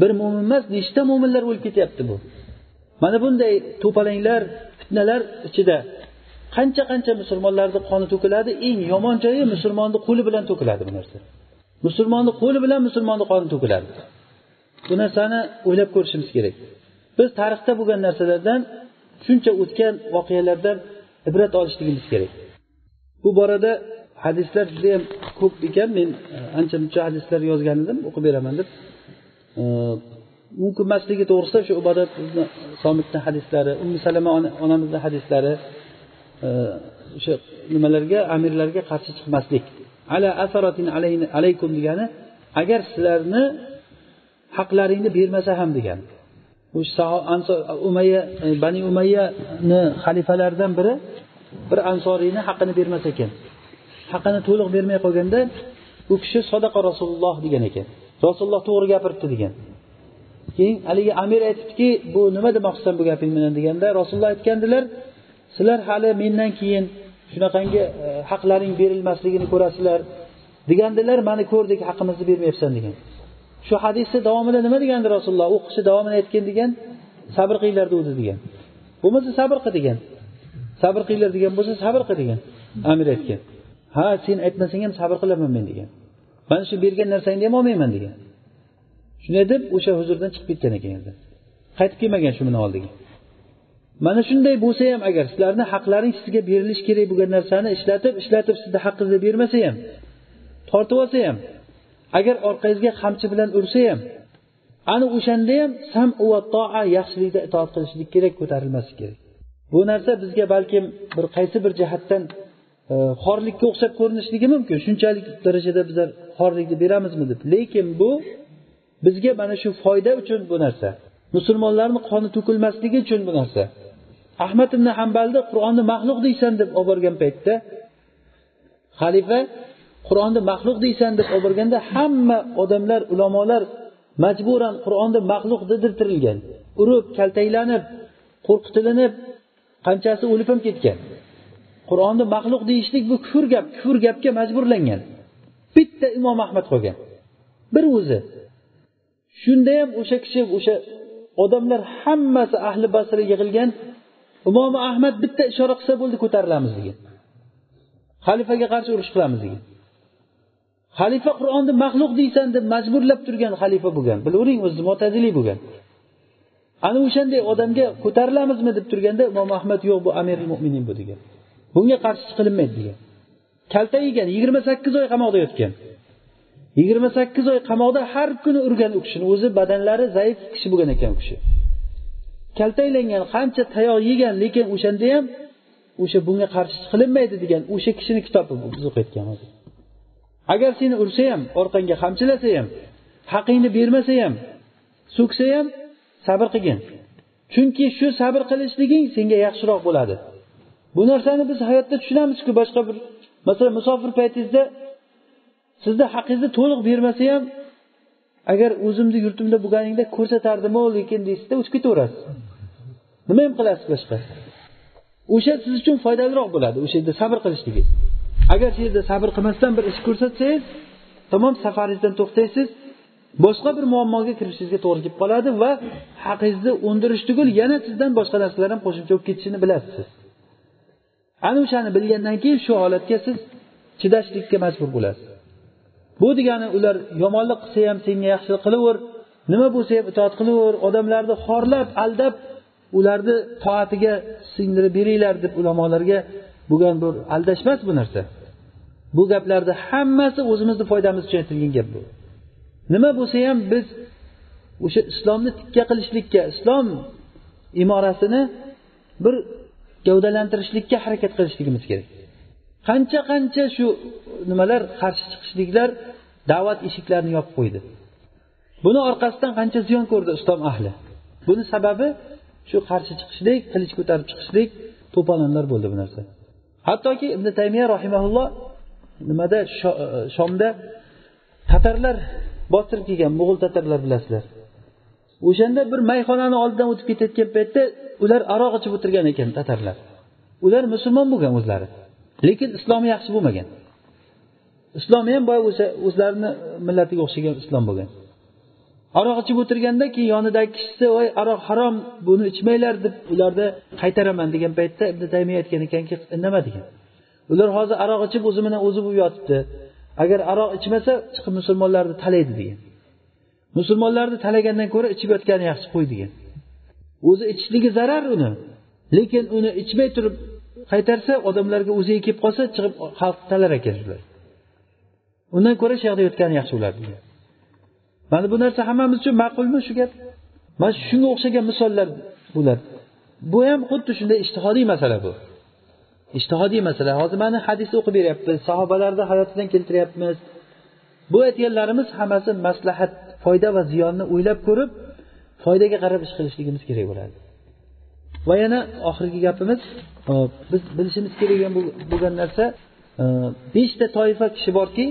Bir mo'min emas nechta mo'minlar o'lib ketyapti bu? Mana bunday to'palanglar fitnalar ichida qancha qancha musulmonlarni qoni to'kiladi? Eng yomon joyi musulmonni qo'li bilan to'kiladi bu narsa. Musulmonni qo'li bilan musulmonni qoni to'kiladi. Bu narsani o'ylab ko'rishimiz kerak. Biz tarixda bo'lgan narsalardan shuncha o'tgan voqealardan ibrat olishligimiz kerak. Bu borada hadislar judayam ko'p ekan. Men e, ancha muncha hadislar yozgan edim o'qib beraman deb. E, mumkin emasligi to'g'risida shu ibodat somitni hadislari ummu salama onamizni hadislari e, o'sha nimalarga amirlarga qarshi chiqmaslik. Ala asaratin alaykum degani agar sizlarni haqlaringni bermasa ham degani. O'sha umayya e, bani umayyani xalifalaridan biri bir ansoriyni haqqini bermas ekan. Haqini to'liq bermay qolganda u kishi sadaqa rasululloh degan ekan. Rasululloh to'g'ri gapiribdi degan. Keyin haligi amir aytibdiki bu nima demoqchisan bu gaping bilan? deganda rasululloh aytgandilar sizlar hali mendan keyin shunaqangi e, haqlaring berilmasligini ko'rasizlar degandilar mani ko'rdik haqimizni bermayapsan degan. Shu hadisni davomida nima degandi rasululloh? U kishi davomida aytgan degan sabr qilinglar degandi degan. Bo'lmasa sabr qil degan. Sabr qilinglar degan bo'lsa sabr qil degan. Amir aytgan. Ha sen aytmasang ham sabr qilaman men degan. Mana shu bergan narsangni ham olmayman degan. Shunday deb o'sha huzurdan chiqib ketgan ekan qaytib kelmagan shu buni oldiga. Mana shunday bo'lsa ham agar sizlarni haqlaring sizga berilishi kerak bo'lgan narsani ishlatib ishlatib sizni haqqingizni bermasa ham tortib olsa ham agar orqangizga qamchi bilan ursa ham ana o'shanda ham sam va toa yaxshilikda itoat qilishlik kerak ko'tarilmaslik kerak. Bu narsa bizga balkim bir qaysi bir jihatdan Э, xorlikka o'xshab ko'rinishligi mumkin. Shunchalik darajada bizlar xorlikni beramizmi deb. Lekin bu bizga mana shu foyda uchun bu narsa. Musulmonlarni qoni to'kilmasligi uchun bu narsa. Ahmad ibn hambalni qur'onni maxluq deysan deb olib borgan paytda xalifa qur'onni maxluq deysan deb olib borganda hamma odamlar ulamolar majburan qur'onni maxluq dedirtirilgan. Urib kaltaklanib qo'rqitilinib qanchasi o'lib ham ketgan. Qur'onni maxluq deyishlik bu kufr gap kufr gapga majburlangan. Bitta imom ahmad qolgan. Bir o'zi. Shunda ham o'sha kishi o'sha odamlar hammasi ahli basra yig'ilgan. Imom ahmad bitta ishora qilsa bo'ldi ko'tarilamiz degan. Xalifaga qarshi urush qilamiz degan. Xalifa qur'onni maxluq deysan deb majburlab turgan xalifa bo'lgan. Bilavering o'zi mo'taziliy bo'lgan. Ana o'shanday odamga ko'tarilamizmi deb turganda imom ahmad yo'q bu amiril mo'minin bu degan. Bunga qarshi chiqilinmaydi degan. Kalta yegan yigirma sakkiz oy qamoqda yotgan. Yigirma sakkiz oy qamoqda har kuni urgan u kishini o'zi badanlari zaif kishi bo'lgan ekan u kishi. Kaltaklangan qancha tayoq yegan lekin o'shanda ham o'sha bunga qarshi chiqilinmaydi degan o'sha kishini kitobi biz o'qiyotgan hozir. Agar seni ursa ham orqangga qamchilasa ham haqingni bermasa ham so'ksa ham sabr qilgin. Chunki shu sabr qilishliging senga yaxshiroq bo'ladi. Bu narsani biz hayotda tushunamizku boshqa bir masalan musofir paytingizda sizni haqingizni to'liq bermasa ham agar o'zimni yurtimda bo'lganingda ko'rsatardimu lekin deysizda o'tib ketaverasiz. Nima ham qilasiz boshqa? O'sha siz uchun foydaliroq bo'ladi o'sha yerda sabr qilishligingiz agar shu yerda sabr qilmasdan bir ish ko'rsatsangiz tamom safaringizdan to'xtaysiz boshqa bir muammoga kirishingizga to'g'ri kelib qoladi va haqingizni o'ndirish tugul yana sizdan boshqa narsalar ham qo'shimcha bo'lib ketishini bilasiz siz. Ana o'shani bilgandan keyin shu holatga siz chidashlikka majbur bo'lasiz. Bu degani ular yomonlik qilsa ham senga yaxshilik qilaver nima bo'lsa ham itoat qilaver odamlarni xorlab aldab ularni toatiga singdirib beringlar deb ulamolarga bo'lgan bir aldash emas bu narsa. Bu gaplarni hammasi o'zimizni foydamiz uchun aytilgan gap bu. Nima bo'lsa ham biz o'sha islomni tikka qilishlikka islom imorasini bir gavdalantirishlikka harakat qilishligimiz kerak. Qancha qancha shu nimalar qarshi chiqishliklar da'vat eshiklarini yopib qo'ydi. Buni orqasidan qancha ziyon ko'rdi islom ahli. Buni sababi shu qarshi chiqishlik qilich ko'tarib chiqishlik to'polonlar bo'ldi bu narsa. Hattoki ibn taymiya rahimaulloh nimada e, shomda tatarlar bostirib kelgan mo'g'ul tatarlar bilasizlar. O'shanda bir mayxonani oldidan o'tib ketayotgan paytda ular aroq ichib o'tirgan ekan tatarlar. Ular musulmon bo'lgan o'zlari lekin islomi yaxshi bo'lmagan. Islomi ham boya o'sha o'zlarini millatiga o'xshagan islom bo'lgan. Aroq ichib o'tirganda keyin yonidagi kishisi voy aroq harom buni ichmanglar deb ularni qaytaraman degan paytda ibn taymiya aytgan ekanki indama degan? Ular hozir aroq ichib o'zi bilan o'zi bo'lib yotibdi. Agar aroq ichmasa chiqib musulmonlarni talaydi degan. Musulmonlarni talagandan ko'ra ichib yotgani yaxshi qo'y degan. O'zi ichishligi zarar uni. Lekin uni ichmay turib qaytarsa odamlarga o'ziga kelib qolsa chiqib xalqni talar ekan ular undan ko'ra shu yoqda yotgani yaxshi bo'ladi degan mana bu narsa hammamiz uchun ma'qulmi shu gap? Mana shunga o'xshagan misollar bo'ladi bu ham xuddi shunday ishtihodiy masala bu. Ishtihodiy masala. Hozir mana hadis o'qib beryapmiz sahobalarni hayotidan keltiryapmiz. Bu aytganlarimiz hammasi maslahat foyda va ziyonni o'ylab ko'rib foydaga qarab ish qilishligimiz kerak bo'ladi va yana oxirgi gapimiz e, biz bilishimiz kerak bo'lgan narsa e, beshta toifa kishi borki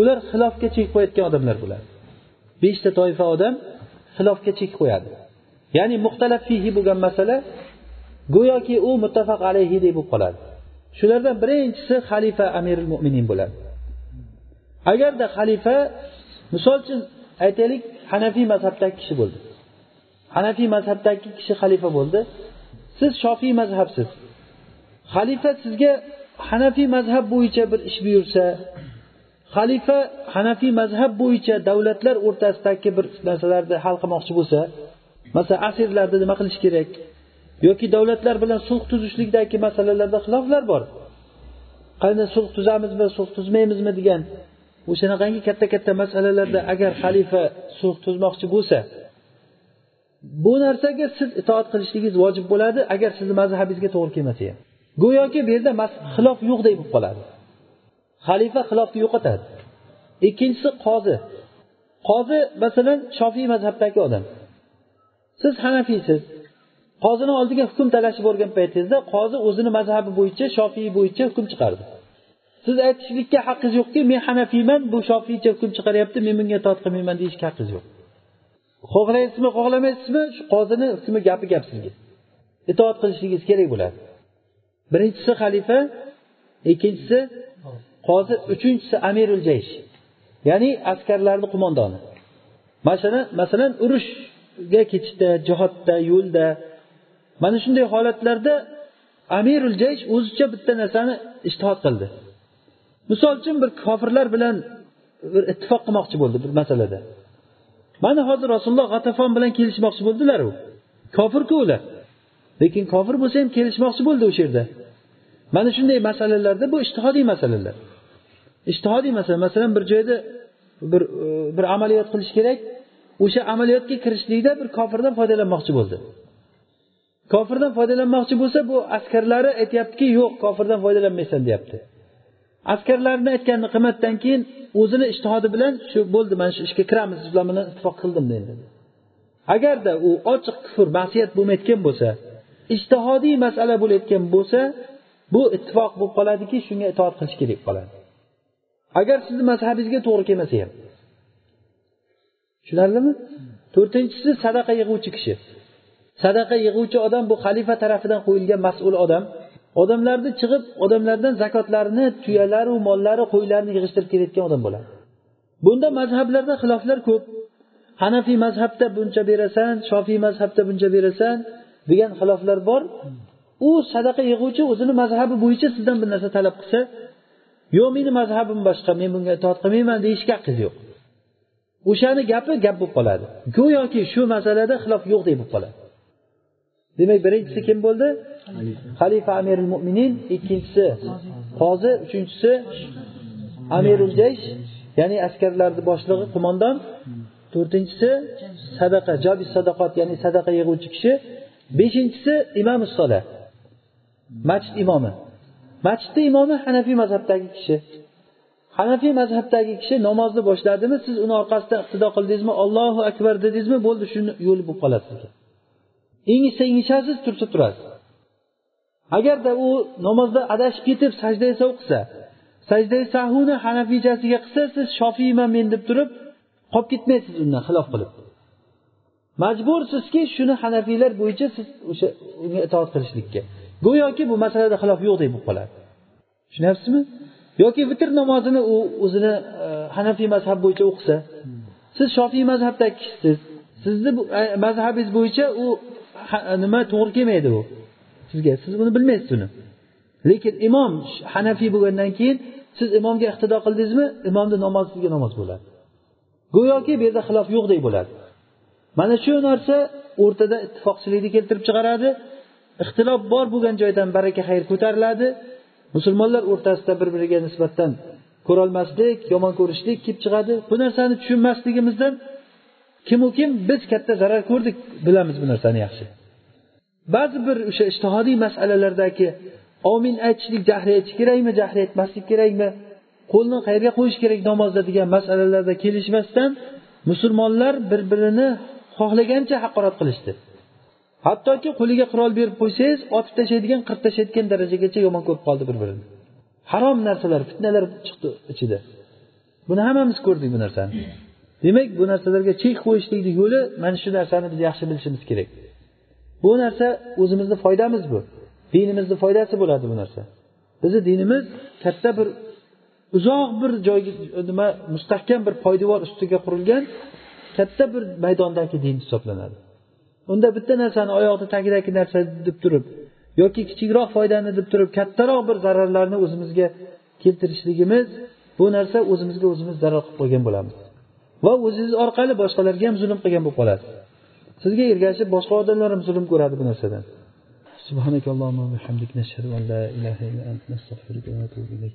ular xilofga chek qo'yayotgan odamlar bo'ladi beshta toifa odam xilofga chek qo'yadi. Ya'ni muxtalaf fihi bo'lgan masala go'yoki u muttafaq alayhidek bo'lib qoladi. Shulardan birinchisi xalifa amiril mo'minin bo'ladi. Agarda xalifa misol uchun aytaylik hanafiy mazhabdagi kishi bo'ldi. Hanafiy mazhabdagi kishi xalifa bo'ldi. Siz shofiy mazhabsiz. Xalifa sizga hanafiy mazhab bo'yicha bir ish buyursa xalifa hanafiy mazhab bo'yicha davlatlar o'rtasidagi bir narsalarni hal qilmoqchi bo'lsa masalan asirlarni nima qilish kerak yoki davlatlar bilan sulh tuzishlikdagi masalalarda xiloflar bor. Qani sulh tuzamizmi sulh tuzmaymizmi degan o'shanaqangi katta katta masalalarda agar xalifa sulh tuzmoqchi bo'lsa bu narsaga siz itoat qilishligingiz vojib bo'ladi agar sizni mazhabingizga to'g'ri kelmasa ham. Go'yoki bu yerda xilof yo'qdek bo'lib qoladi. Xalifa xilofni yo'qotadi. Ikkinchisi qozi. Qozi masalan shofiy mazhabdagi odam. Siz hanafiysiz. Qozini oldiga hukm talashib borgan paytingizda qozi o'zini mazhabi bo'yicha shofiy bo'yicha hukm chiqardi. Siz aytishlikka haqqingiz yo'qki men hanafiyman bu shofiycha hukm chiqaryapti men bunga itoat qilmayman deyishga haqqingiz yo'q. Xohlaysizmi xohlamaysizmi shu qozini hukmi gapi gap sizga. Itoat qilishligingiz kerak bo'ladi. Birinchisi xalifa ikkinchisi qozi uchinchisi amirul jaysh. Ya'ni askarlarni qo'mondoni. Masalan masalan urushga ketishda jihodda yo'lda. Mana shunday holatlarda amirul jaysh o'zicha bitta narsani ishtihod qildi. Misol uchun bir kofirlar bilan bir ittifoq qilmoqchi bo'ldi bir masalada. Mana hozir rasululloh g'atafon bilan kelishmoqchi bo'ldilar u kofirku ular. Lekin kofir bo'lsa ham kelishmoqchi bo'ldi o'sha yerda. Mana shunday masalalarda bu ishtihodiy masalalar. Ishtihodiy masala. Masalan bir joyda bir e, bir amaliyot qilish kerak. O'sha amaliyotga kirishlikda bir kofirdan foydalanmoqchi bo'ldi. Kofirdan foydalanmoqchi bo'lsa bu askarlari aytyaptiki yo'q kofirdan foydalanmaysan deyapti. Askarlarni aytganini qilmasdan keyin o'zini ishtihodi bilan shu bo'ldi mana shu ishga kiramiz sizlar bilan ittifoq qildim dedi. Agarda u ochiq kufr ma'siyat bo'lmayotgan bo'lsa ishtihodiy masala bo'layotgan bo'lsa bu ittifoq bo'lib qoladiki shunga itoat qilish kerak qoladi agar sizni mazhabingizga to'g'ri kelmasa ham. Tushunarlimi? To'rtinchisi sadaqa yig'uvchi kishi. Sadaqa yig'uvchi odam bu xalifa tarafidan qo'yilgan mas'ul odam. Odamlarni chiqib odamlardan zakotlarini tuyalaru mollari qo'ylarni yig'ishtirib kelayotgan odam bo'ladi. Bunda mazhablarda xiloflar ko'p. Hanafiy mazhabda buncha berasan shofiy mazhabda buncha berasan degan xiloflar bor. U sadaqa yig'uvchi o'zini mazhabi bo'yicha sizdan bir narsa talab qilsa yo'q meni mazhabim boshqa men bunga itoat qilmayman deyishga haqqingiz yo'q. O'shani gapi gap bo'lib qoladi. Go'yoki shu masalada xilof yo'qdek bo'lib qoladi. Demak birinchisi kim bo'ldi? Xalifa. Amirul mo'minin ikkinchisi qozi uchinchisi amirul jaysh ya'ni askarlarni boshlig'i qo'mondon. To'rtinchisi sadaqa jobi sadaqot ya'ni sadaqa yig'uvchi kishi. Beshinchisi imom sola masjid imomi. Masjidni imomi hanafiy mazhabdagi kishi. Hanafiy mazhabdagi kishi namozni boshladimi siz uni orqasidan iqtido qildingizmi ollohu akbar dedingizmi bo'ldi shuni yo'li bo'lib qoladi engishsa engishasiz tursa turasiz. Agarda u namozda adashib ketib sajda sav qilsa sajda sahuni hanafiychasiga qilsa siz shofiyman men deb turib qolib ketmaysiz undan xilof qilib. Majbursizki shuni hanafiylar bo'yicha siz o'sha unga itoat qilishlikka. Go'yoki bu masalada xilof yo'qdek bo'lib qoladi. Tushunyapsizmi? Yoki vitr namozini u o'zini e, hanafiy mazhab bo'yicha o'qisa siz shofiy mazhabdagi kishisiz sizni e, mazhabingiz bo'yicha u nima to'g'ri kelmaydi u sizga siz buni bilmaysiz uni. Lekin imom hanafiy bo'lgandan keyin siz imomga iqtido qildingizmi imomni namozi sizga namoz bo'ladi. Go'yoki bu yerda xilof yo'qdek bo'ladi. Mana shu narsa o'rtada ittifoqchilikni keltirib chiqaradi. Ixtilof bor bo'lgan joydan baraka xayr ko'tariladi. Musulmonlar o'rtasida bir biriga nisbatan ko'rolmaslik yomon ko'rishlik kelib chiqadi. Bu narsani tushunmasligimizdan kimu kim biz katta zarar ko'rdik bilamiz bu narsani yaxshi. Ba'zi bir o'sha ishtihodiy masalalardagi omin aytishlik jahri aytish kerakmi jahri aytmaslik kerakmi qo'lni qayerga qo'yish kerak namozda degan masalalarda kelishmasdan musulmonlar bir birini xohlagancha haqorat qilishdi. Hattoki qo'liga qurol berib qo'ysangiz otib tashlaydigan qirib tashlaydigan darajagacha yomon ko'rib qoldi bir birini harom narsalar fitnalar chiqdi ichida. Buni hammamiz ko'rdik bu narsani. Demak bu narsalarga chek qo'yishlikni yo'li mana shu narsani biz yaxshi bilishimiz kerak. Bu narsa o'zimizni foydamiz bu. Dinimizni foydasi bo'ladi bu narsa. Bizni dinimiz katta bir uzoq bir joyga nima mustahkam bir poydevor ustiga qurilgan katta bir maydondagi din hisoblanadi. Unda bitta narsani oyoqni tagidagi narsa deb turib yoki kichikroq foydani deb turib kattaroq bir zararlarni o'zimizga keltirishligimiz bu narsa o'zimizga o'zimiz zarar qilib qo'ygan bo'lamiz. va o'zingiz orqali boshqalarga ham zulm qilgan bo'lib qolasiz sizga ergashib boshqa odamlar ham zulm ko'radi bu narsadan سبحانك اللهم وبحمدك نشهد أن لا إله إلا أنت نستغفرك ونتوب إليك